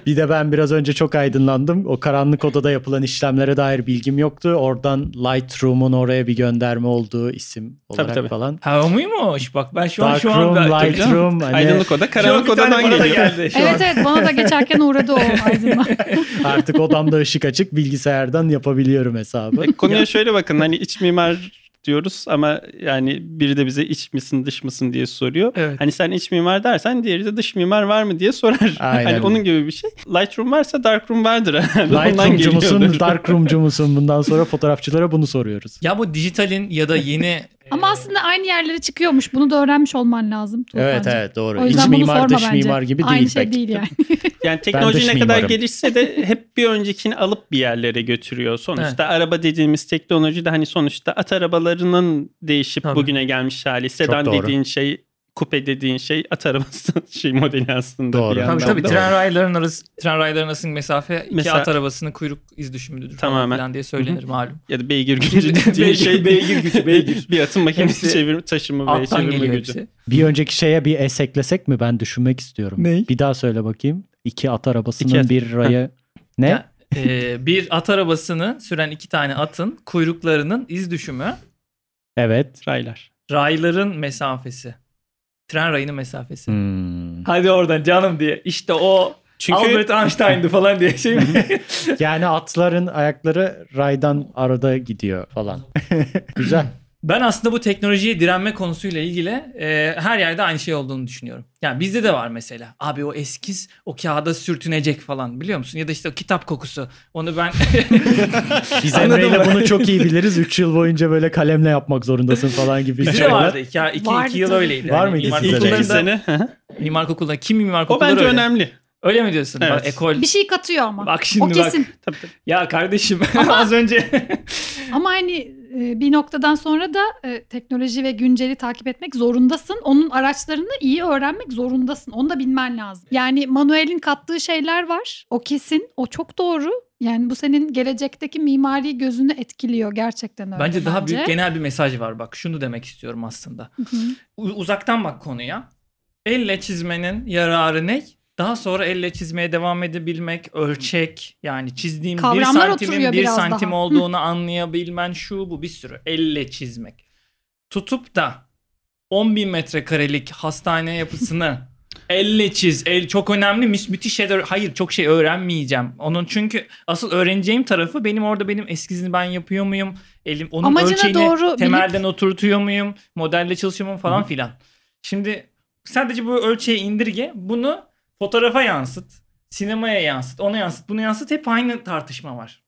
bir de ben biraz önce çok aydınlandım. O karanlık odada yapılan işlemlere dair bilgim yoktu. Oradan Lightroom'un oraya bir gönderme olduğu isim olarak tabii. falan. Ha o muymuş? Bak ben şu an şu an tabii. Lightroom. Hani Aydınlık oda karanlık odadan geliyor. geldi şu an. Evet evet bana da geçerken uğradı o aydınlan. artık odamda ışık açık bilgisayardan yapabiliyorum hesabı. E, Konuya şöyle bakın hani iç mimar diyoruz ama yani biri de bize iç misin dış mısın diye soruyor. Evet. Hani sen iç mimar dersen diğeri de dış mimar var mı diye sorar. Aynen. Hani onun gibi bir şey. Lightroom varsa Darkroom vardır herhalde. Lightroom'cu musun. Darkroom'cu musun? Bundan sonra fotoğrafçılara bunu soruyoruz. Ya bu dijitalin ya da yeni Ama e, aslında aynı yerlere çıkıyormuş. Bunu da öğrenmiş olman lazım. Evet Tuğkancığım. evet doğru. O İç mimar dış bence. mimar gibi Aynı değil şey pek. değil yani. Yani teknoloji ne kadar mimarım. gelişse de hep bir öncekini alıp bir yerlere götürüyor. Sonuçta araba dediğimiz teknoloji de hani sonuçta at arabalarının değişip Tabii. bugüne gelmiş hali. Sedan doğru. dediğin şey kupe dediğin şey at arabası şey modeli aslında. Doğru. Tabii tabii da. tren rayların arası tren rayların arasındaki mesafe iki Mesela- at arabasının kuyruk iz düşümüdür falan Tamamen. filan diye söylenir malum. Ya da beygir gücü dediğin şey beygir gücü, beygir. bir atın makinesi Hepsi çevir, taşıma ve çevirme gücü. hepsi. Bir önceki şeye bir es eklesek mi? Ben düşünmek istiyorum. Ney? Bir daha söyle bakayım. İki at arabasının İki at- bir rayı. Ne? Ya, e, bir at arabasını süren iki tane atın kuyruklarının iz düşümü Evet. Raylar. rayların mesafesi. Tren rayının mesafesi. Hmm. Hadi oradan canım diye. İşte o Çünkü Albert Einstein'dı falan diye şey mi? Yani atların ayakları raydan arada gidiyor falan. Güzel. Ben aslında bu teknolojiye direnme konusuyla ilgili e, her yerde aynı şey olduğunu düşünüyorum. Yani bizde de var mesela. Abi o eskiz o kağıda sürtünecek falan biliyor musun? Ya da işte o kitap kokusu. Onu ben Biz Emre'yle bunu çok iyi biliriz. 3 yıl boyunca böyle kalemle yapmak zorundasın falan gibi bizde de şeyler. vardı. İki, iki, Vardı iki yıl tabii. öyleydi. Var Yani mıydı sizde de? ilk iki okullarında- sene. hı hı. Mimar okulunda kim mimar o okulları bence öyle. önemli. Öyle mi diyorsun? Evet. Bak, ekol. Bir şey katıyor ama. Bak şimdi o bak. kesin. Tabii, tabii. Ya kardeşim az önce Ama hani bir noktadan sonra da e, teknoloji ve günceli takip etmek zorundasın. Onun araçlarını iyi öğrenmek zorundasın. Onu da bilmen lazım. Yani Manuel'in kattığı şeyler var. O kesin. O çok doğru. Yani bu senin gelecekteki mimari gözünü etkiliyor gerçekten öyle. bence daha büyük genel bir mesaj var. Bak şunu demek istiyorum aslında. Hı hı. U- uzaktan bak konuya. Elle çizmenin yararı ne? Daha sonra elle çizmeye devam edebilmek, ölçek yani çizdiğim bir Kavramlar santimin oturuyor bir santim daha. olduğunu anlayabilmen şu bu bir sürü. Elle çizmek. Tutup da 10 bin metrekarelik hastane yapısını elle çiz. El çok önemli. Mü- müthiş şeyler. Hayır çok şey öğrenmeyeceğim. Onun çünkü asıl öğreneceğim tarafı benim orada benim eskizini ben yapıyor muyum? Elim onun Amacına ölçeğini doğru bilip- temelden oturtuyor muyum? Modelle çalışıyor muyum falan filan. Şimdi sadece bu ölçeği indirge. Bunu fotoğrafa yansıt. Sinemaya yansıt. Ona yansıt. Bunu yansıt. Hep aynı tartışma var.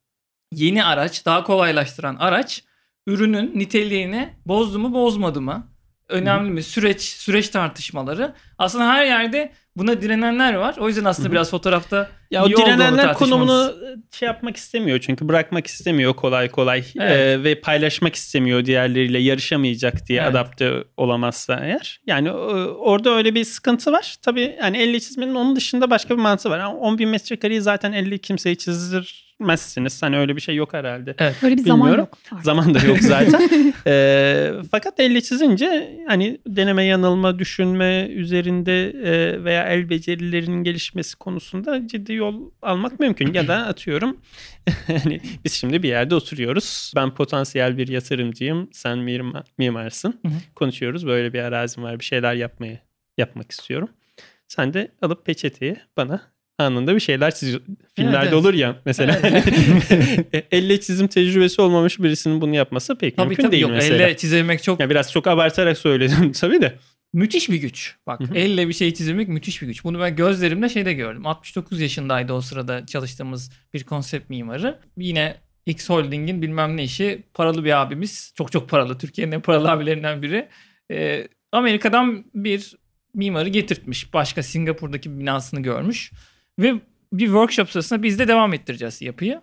Yeni araç, daha kolaylaştıran araç ürünün niteliğini bozdu mu bozmadı mı? Önemli mi? Süreç, süreç tartışmaları. Aslında her yerde buna direnenler var. O yüzden aslında Hı hı. biraz fotoğrafta Ya o direnenler konumunu şey yapmak istemiyor çünkü bırakmak istemiyor kolay kolay Evet. Ee, ve paylaşmak istemiyor diğerleriyle yarışamayacak diye Evet. adapte olamazsa eğer. Yani e, orada öyle bir sıkıntı var. Tabii yani elle çizmenin onun dışında başka bir mantığı var. Yani 10 bin metrekareyi zaten elle kimseyi çizdirmezsiniz. Hani öyle bir şey yok herhalde. Böyle bir zaman Bilmiyorum. yok. artık. Zaman da yok zaten. Ee, fakat elle çizince hani deneme yanılma düşünme üzerinde e, veya el becerilerinin gelişmesi konusunda ciddi yol almak mümkün. Ya da atıyorum hani biz şimdi bir yerde oturuyoruz. Ben potansiyel bir yatırımcıyım. Sen mimar, mimarsın. Hı hı. Konuşuyoruz. Böyle bir arazim var. Bir şeyler yapmayı yapmak istiyorum. Sen de alıp peçeteyi bana anında bir şeyler çiziyor. Filmlerde evet. olur ya mesela. Evet. hani elle çizim tecrübesi olmamış birisinin bunu yapması pek tabii mümkün tabii değil yok. mesela. Elle çizemek çok Ya biraz çok abartarak söyledim tabii de. Müthiş bir güç. Bak Hı hı. elle bir şey çizmek müthiş bir güç. Bunu ben gözlerimle şeyde gördüm. 69 yaşındaydı o sırada çalıştığımız bir konsept mimarı. Yine X Holding'in bilmem ne işi paralı bir abimiz. Çok çok paralı. Türkiye'nin en paralı abilerinden biri. Ee, Amerika'dan bir mimarı getirtmiş. Başka Singapur'daki binasını görmüş. Ve bir workshop sırasında biz de devam ettireceğiz yapıyı.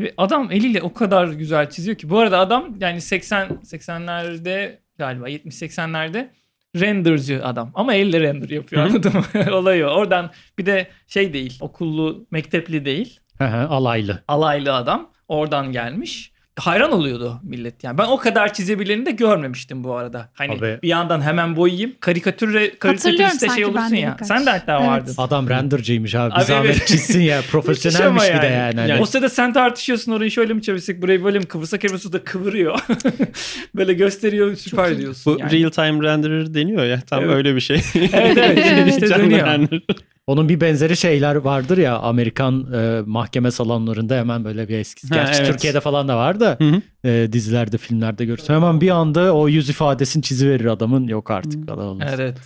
Ve adam eliyle o kadar güzel çiziyor ki. Bu arada adam yani 80 80'lerde galiba 70-80'lerde renderci adam. Ama elle render yapıyor anladın mı? Olayı o. Oradan bir de şey değil. Okullu, mektepli değil. Alaylı. Alaylı adam. Oradan gelmiş. Hayran oluyordu millet yani. Ben o kadar çizebileni de görmemiştim bu arada. Hani Abi- bir yandan hemen boyayayım. Karikatür karikatüriste şey olursun ya. birkaç. Sen de hatta Evet. vardın. Adam rendercıymış abi. Abi zahmet evet. çizsin ya. Profesyonelmiş bir de yani. Hani O sırada sen tartışıyorsun orayı şöyle mi çevirsek burayı böyle mi kıvırsak Kıbrıs'ı da kıvırıyor. böyle gösteriyor süper iyi. diyorsun. Bu yani. real time renderer deniyor ya. Tam Evet. öyle bir şey. Evet evet işte dönüyor. render. Onun bir benzeri şeyler vardır ya Amerikan e, mahkeme salonlarında hemen böyle bir eski. Ha, Gerçi evet. Türkiye'de falan da var da Hı hı. e, dizilerde filmlerde görürsün. Hemen bir anda o yüz ifadesini çiziverir adamın. Yok artık. adam olmaz. Evet.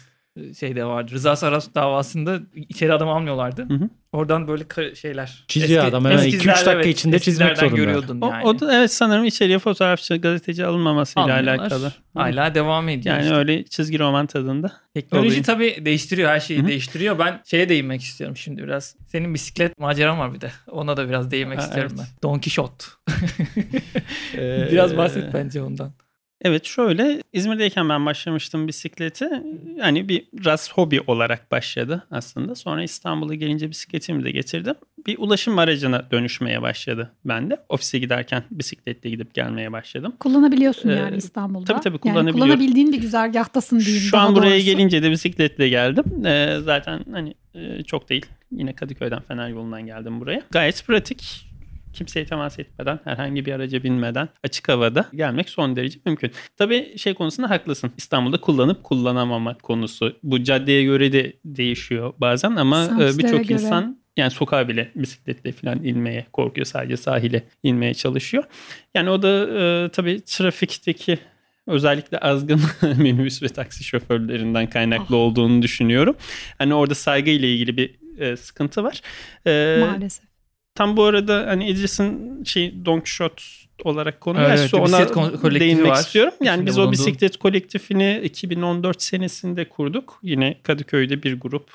Şey de vardı. Rıza Saras davasında içeri adam almıyorlardı. Hı hı. Oradan böyle şeyler. Çiziyor adam hemen iki, üç eskizler, dakika içinde çizmek zorunda. görüyordun O, yani. o da evet sanırım içeriye fotoğrafçı, gazeteci alınmamasıyla alakalı. Hala devam ediyor. Yani işte. öyle çizgi roman tadında. Teknoloji tabii değiştiriyor her şeyi Hı hı. değiştiriyor. Ben şeye değinmek istiyorum şimdi biraz. Senin bisiklet maceran var bir de. Ona da biraz değinmek Ha, istiyorum evet. ben. Don Quixote. Ee, biraz bahset bence ondan. Evet şöyle İzmir'deyken ben başlamıştım bisikleti. Yani bir biraz hobi olarak başladı aslında. Sonra İstanbul'a gelince bisikletimi de getirdim. Bir ulaşım aracına dönüşmeye başladı bende. Ofise giderken bisikletle gidip gelmeye başladım. Kullanabiliyorsun Ee, yani İstanbul'da. tabii tabii Yani kullanabiliyorum. kullanabildiğin bir güzergahtasın diyeyim. Şu an buraya doğrusu. gelince de bisikletle geldim. Ee, zaten hani e, çok değil. Yine Kadıköy'den Fener yolundan geldim buraya. Gayet pratik. Kimseye temas etmeden, herhangi bir araca binmeden açık havada gelmek son derece mümkün. Tabii şey konusunda haklısın. İstanbul'da kullanıp kullanamamak konusu. Bu caddeye göre de değişiyor bazen ama e, birçok insan yani sokağa bile bisikletle falan inmeye korkuyor. Sadece sahile inmeye çalışıyor. Yani o da e, tabii trafikteki özellikle azgın minibüs ve taksi şoförlerinden kaynaklı Ah. olduğunu düşünüyorum. Hani orada saygı ile ilgili bir e, sıkıntı var. E, Maalesef. Tam bu arada hani İdris'in şey Don Quixote olarak konu Evet, açtı. Ona değinmek var. istiyorum. Yani İçinde biz o bulunduğu. bisiklet kolektifini 2014 senesinde kurduk. Yine Kadıköy'de bir grup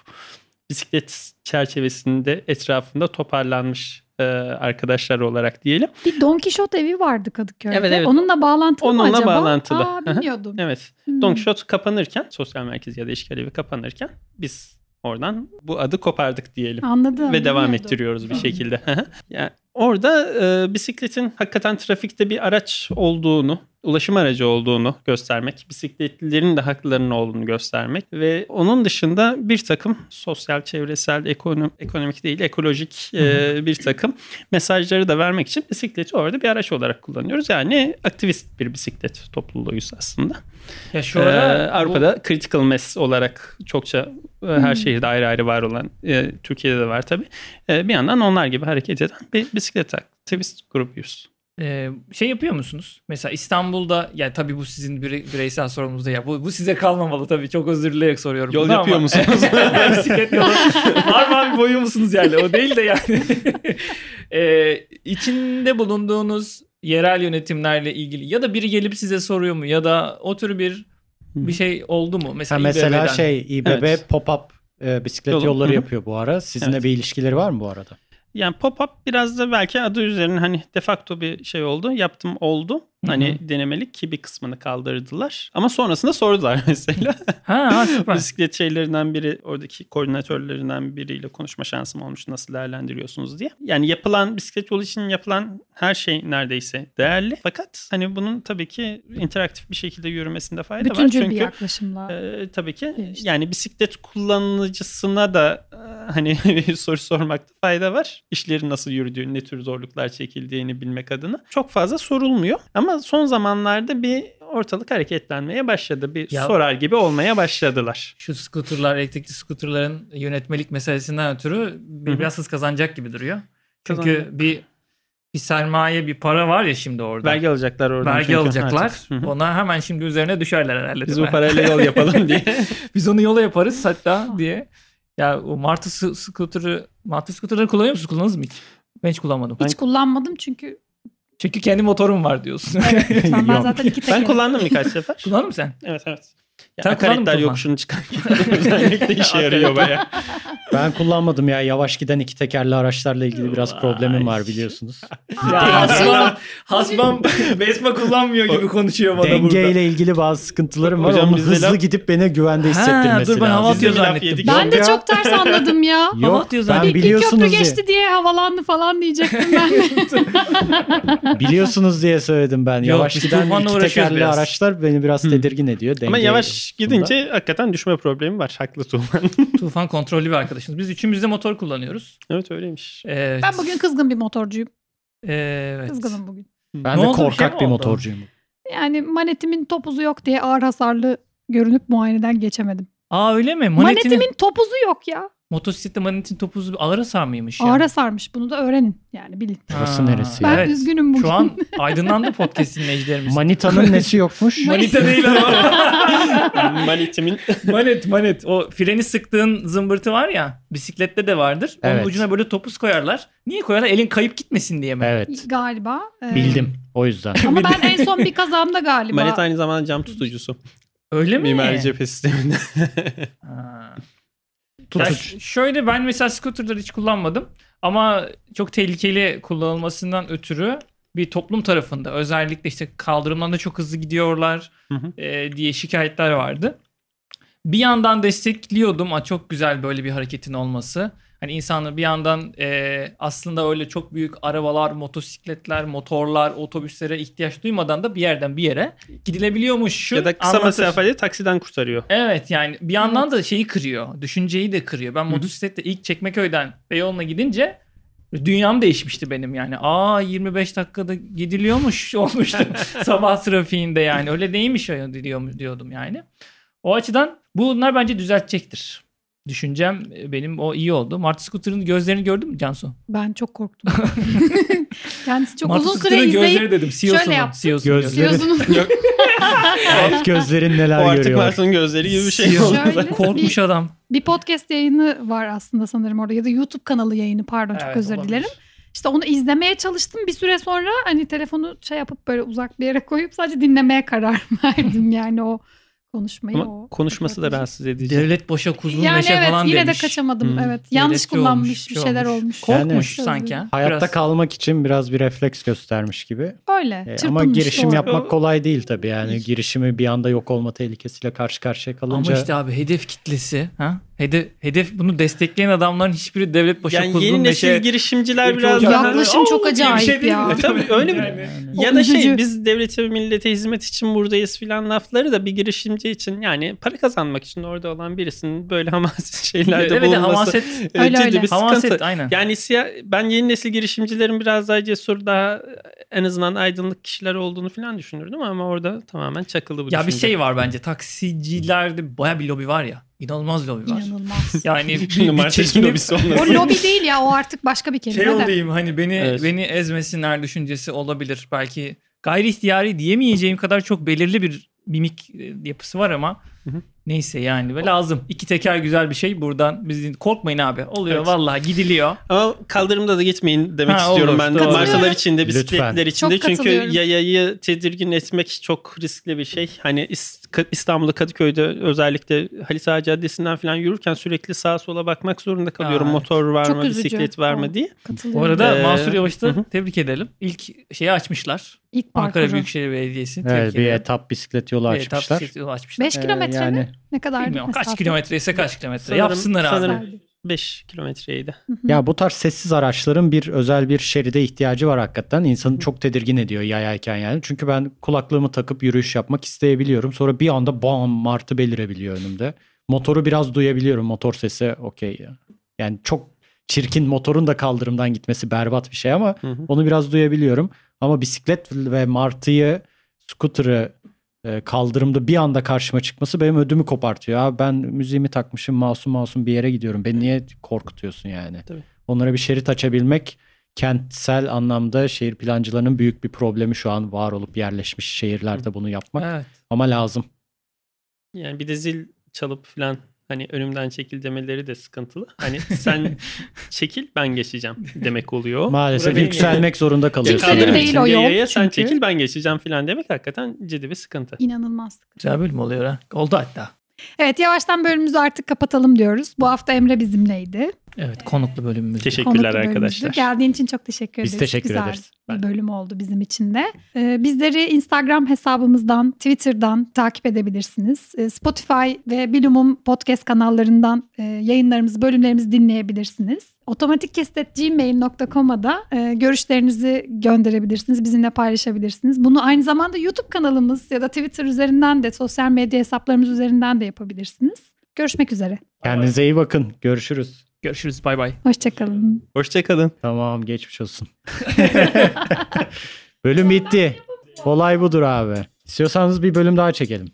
bisiklet çerçevesinde etrafında toparlanmış e, arkadaşlar olarak diyelim. Bir Don Quixote evi vardı Kadıköy'de. Evet, evet. Onunla bağlantılı mı Onunla acaba? bağlantılı. Aa, bilmiyordum. Evet. Hmm. Don Quixote kapanırken sosyal merkez ya da işgal evi kapanırken biz oradan bu adı kopardık diyelim. Anladım. ve devam bilmiyordum. ettiriyoruz bir şekilde. yani orada e, bisikletin hakikaten trafikte bir araç olduğunu, ulaşım aracı olduğunu göstermek, bisikletlilerin de haklarının olduğunu göstermek ve onun dışında bir takım sosyal, çevresel, ekonom, ekonomik değil, ekolojik e, bir takım mesajları da vermek için bisikleti orada bir araç olarak kullanıyoruz. Yani aktivist bir bisiklet topluluğuyuz aslında. Ya şu Ee, ara bu- Avrupa'da critical mass olarak çokça e, her şehirde ayrı ayrı var olan e, Türkiye'de de var tabii. E, bir yandan onlar gibi hareket eden bir bisiklet aktivist grubuyuz. Ee, şey yapıyor musunuz? Mesela İstanbul'da ya tabii bu sizin bire- bireysel sorunuz değil. Ya bu, bu size kalmamalı tabii. Çok özür dileyerek soruyorum. Yol yapıyor ama- musunuz? Bisiklet yolu. Var mı abi boyu musunuz yani? O değil de yani. ee, içinde bulunduğunuz yerel yönetimlerle ilgili ya da biri gelip size soruyor mu ya da o tür bir bir şey oldu mu? Ha, Mesela, mesela İBB'den. şey İBB Evet. pop-up e, bisiklet Yolu. yolları yapıyor bu ara. Sizinle Evet. bir ilişkileri var mı bu arada? Yani pop-up biraz da belki adı üzerine hani de facto bir şey oldu. Yaptım oldu. Hani denemelik ki bir kısmını kaldırdılar. Ama sonrasında sordular mesela. Ha, ha süper. Bisiklet şeylerinden biri oradaki koordinatörlerinden biriyle konuşma şansım olmuş nasıl değerlendiriyorsunuz diye. Yani yapılan bisiklet yolu için yapılan her şey neredeyse değerli. Fakat hani bunun tabii ki interaktif bir şekilde yürümesinde fayda var. Bütüncül bir yaklaşımla. e, tabii ki İşte. yani bisiklet kullanıcısına da e, hani soru sormakta fayda var. İşlerin nasıl yürüdüğünü, ne tür zorluklar çekildiğini bilmek adına. Çok fazla sorulmuyor ama son zamanlarda bir ortalık hareketlenmeye başladı. Bir Ya- sorar gibi olmaya başladılar. Şu skuterlar, elektrikli skuterların yönetmelik meselesinden ötürü bir- biraz hız kazanacak gibi duruyor. Çünkü Kazanacak. bir bir sermaye, bir para var ya şimdi orada. Vergi alacaklar oradan. Vergi çünkü alacaklar. artık. Ona hemen şimdi üzerine düşerler herhalde. Biz bu parayla yol yapalım diye. Biz onu yola yaparız hatta diye. Ya o Martı scooter'ı, Martı scooter'ları kullanıyor musunuz? Kullandınız mı hiç? Ben hiç kullanmadım. Hiç kullanmadım çünkü Çünkü kendi motorum var diyorsun. ben, ben zaten iki teker. ben kullandım birkaç sefer. Kullandın mı sen? Evet evet. Ya, akaretler yokuşunu çıkarken özellikle işe yarıyor baya. Ben kullanmadım ya. Yavaş giden iki tekerli araçlarla ilgili biraz problemim var biliyorsunuz. Ya hasbam, hasbam Vespa kullanmıyor gibi konuşuyor bana burada. Dengeyle ilgili bazı sıkıntılarım var. Hocam hızlı laf- gidip beni güvende Ha, hissettirmesi dur ben hava lazım. atıyor de laf zannettim. Ben de çok ters anladım ya. Hava Yok atıyor ben zaten. bir, bir biliyorsunuz köprü diye, geçti diye havalandı falan diyecektim ben biliyorsunuz diye söyledim ben. Yok, Yavaş giden iki tekerli biraz. araçlar beni biraz tedirgin ediyor. Ama Denge yavaş gidince hakikaten düşme problemi var. Haklı Tuğman. Tufan kontrollü bir arkadaşımız. Biz üçümüz de motor kullanıyoruz. evet öyleymiş. Evet. Ben bugün kızgın bir motorcuyum. Evet. Kızgınım bugün. Ben Ne de oldu, bir şey korkak bir motorcuyum. Yani manetimin topuzu yok diye ağır hasarlı görünüp muayeneden geçemedim. Aa öyle mi? Manetimin, Manetimin topuzu yok ya. Motosiklette manetin topuzu ağır hasar mıymış ya? Ağır hasarmış. Bunu da öğrenin. Yani bilin. Burası neresi ya? Ben evet. üzgünüm bugün. Şu an aydınlandı podcast dinleyicilerimiz. Manita'nın nesi yokmuş? Manita değil ama. Manitimin manet manet. O freni sıktığın zımbırtı var ya bisiklette de vardır. Onun Evet. ucuna böyle topuz koyarlar. Niye koyarlar? Elin kayıp gitmesin diye mi? Evet. Galiba. Ee, Bildim. O yüzden. Ama ben en son bir kazamda galiba. Manet aynı zamanda cam tutucusu. Öyle mi? Mimari cephe sisteminde. Ha. Ya Tutucu. ş- şöyle ben mesela scooterları hiç kullanmadım ama çok tehlikeli kullanılmasından ötürü bir toplum tarafında özellikle işte kaldırımdan da çok hızlı gidiyorlar Hı hı. e, diye şikayetler vardı. Bir yandan destekliyordum. Aa, çok güzel böyle bir hareketin olması. Hani insanlar bir yandan e, aslında öyle çok büyük arabalar, motosikletler, motorlar, otobüslere ihtiyaç duymadan da bir yerden bir yere gidilebiliyormuş. Şu ya da kısa anlatır. mesafeli taksiden kurtarıyor. Evet yani bir yandan da şeyi kırıyor. Düşünceyi de kırıyor. Ben motosiklette ilk Çekmeköy'den Beyoğlu'na gidince dünyam değişmişti benim yani. Aa 25 dakikada gidiliyormuş olmuştu sabah trafiğinde yani. Öyle değilmiş diyordum yani. O açıdan bunlar bence düzeltecektir. Düşüncem e, benim o iyi oldu. Martı Scooter'ın gözlerini gördün mü Cansu? Ben çok korktum. Kendisi çok Martı uzun süre Scooter'ın izleyip gözleri dedim. CEO'sunu. şöyle yaptım. CEO'sunu Gözleri- Elf gözlerin neler o artık görüyor. Gözleri gibi bir şey CEO. oldu. Şöyle. Korkmuş adam. bir podcast yayını var aslında sanırım orada ya da YouTube kanalı yayını pardon çok Evet, özür olabilir. dilerim. İşte onu izlemeye çalıştım bir süre sonra hani telefonu şey yapıp böyle uzak bir yere koyup sadece dinlemeye karar verdim yani o konuşmayı. Ama o konuşması da rahatsız edici. Devlet boşa kuzgun Yani meşe evet falan yine demiş. de kaçamadım Hmm. evet. Yanlış Devletçi kullanmış olmuş, bir şey şeyler olmuş. olmuş. Korkmuş Yani- sanki. ha. Hayatta Biraz. kalmak için biraz bir refleks göstermiş gibi. Öyle. E, ama girişim doğru. yapmak kolay değil tabii. Yani girişimi bir anda yok olma tehlikesiyle karşı karşıya kalınca Ama işte abi hedef kitlesi ha? Hedef hedef bunu destekleyen adamların hiçbiri devlet boşa yani yeni nesil meşe girişimciler biraz daha... Yaklaşım Oo çok bir acayip şey değil ya. mi? E tabii, öyle mi? Yani. Ya da şey biz devlete ve millete hizmet için buradayız filan lafları da bir girişimci için yani para kazanmak için orada olan birisinin böyle hamaset şeylerde Evet bulunması hamaset. e, Öyle ciddi öyle. bir sıkıntı. Hamaset aynen. Yani siya- ben yeni nesil girişimcilerin biraz daha cesur daha en azından aydınlık kişiler olduğunu falan düşünürdüm ama orada tamamen çakılı bu Ya bir düşünce. şey var bence. Taksicilerde baya bir lobi var ya. İnanılmaz lobi var. İnanılmaz. Yani bir, bir çekinip lobisi o olmasın. lobi değil ya o artık başka bir kelime şey de. olayım hani beni Evet. beni ezmesinler düşüncesi olabilir. Belki gayri ihtiyari diyemeyeceğim kadar çok belirli bir mimik e, yapısı var ama Hı hı. Neyse yani ve lazım. İki teker güzel bir şey buradan biz korkmayın abi. Oluyor Evet. vallahi gidiliyor. Ama kaldırımda da gitmeyin demek Ha, istiyorum olur, ben. doğru. Marsalar içinde, Lütfen. bisikletler içinde. Çok Çünkü yayayı tedirgin etmek çok riskli bir şey. Hani İstanbul'da Kadıköy'de özellikle Halis Ağa Caddesi'nden falan yürürken sürekli sağa sola bakmak zorunda kalıyorum. Aa, Motor var mı, üzücü. bisiklet var mı diye. Bu arada Ee, Mansur Yavaş'ı hı tebrik edelim. İlk şeyi açmışlar. İlk Ankara parkuru. Büyükşehir Belediyesi. evet, tebrik bir ederim. etap bisiklet yolu Bir etap açmışlar. bisiklet yolu açmışlar. 5 Ee, kilometre yani mi? Ne kadar? Bilmiyorum kaç kilometre ise kaç kilometre. Sanırım- Yapsınlar abi. sanırım- 5 kilometreydi. Ya bu tarz sessiz araçların bir özel bir şeride ihtiyacı var hakikaten. İnsanı çok tedirgin ediyor yayayken yani. Çünkü ben kulaklığımı takıp yürüyüş yapmak isteyebiliyorum. Sonra bir anda bam martı belirebiliyor önümde. Motoru biraz duyabiliyorum. Motor sesi okey ya. Yani çok çirkin motorun da kaldırımdan gitmesi berbat bir şey ama Hı hı. onu biraz duyabiliyorum. Ama bisiklet ve martıyı, scooter'ı kaldırımda bir anda karşıma çıkması benim ödümü kopartıyor. Abi ben müziğimi takmışım masum masum bir yere gidiyorum. Beni niye korkutuyorsun yani? Tabii. Onlara bir şerit açabilmek kentsel anlamda şehir plancılarının büyük bir problemi şu an var olup yerleşmiş şehirlerde bunu yapmak. Evet. Ama lazım. Yani bir de zil çalıp falan Hani önümden çekil demeleri de sıkıntılı. Hani sen çekil ben geçeceğim demek oluyor. Maalesef Burada yükselmek zorunda kalıyorsun. Kimsenin yani. değil o yol Yaya sen çünkü. çekil ben geçeceğim falan demek hakikaten ciddi bir sıkıntı. İnanılmaz. Güzel bölüm oluyor ha. Oldu hatta. Evet yavaştan bölümümüzü artık kapatalım diyoruz. Bu hafta Emre bizimleydi. Evet konuklu bölümümüz. Teşekkürler Konuklu bölümümüzdü. arkadaşlar. Geldiğin için çok teşekkür Biz ederiz. teşekkür Güzel ederiz. bir bölüm oldu bizim için de. Ee, bizleri Instagram hesabımızdan, Twitter'dan takip edebilirsiniz. Ee, Spotify ve Bilumum podcast kanallarından e, yayınlarımızı, bölümlerimizi dinleyebilirsiniz. Otomatikkestet.gmail.com'a da e, görüşlerinizi gönderebilirsiniz, bizimle paylaşabilirsiniz. Bunu aynı zamanda YouTube kanalımız ya da Twitter üzerinden de, sosyal medya hesaplarımız üzerinden de yapabilirsiniz. Görüşmek üzere. Kendinize iyi bakın. Görüşürüz. Görüşürüz. Bay bay. Hoşçakalın. Hoşçakalın. Tamam geçmiş olsun. Bölüm bitti. Olay budur abi. İstiyorsanız bir bölüm daha çekelim.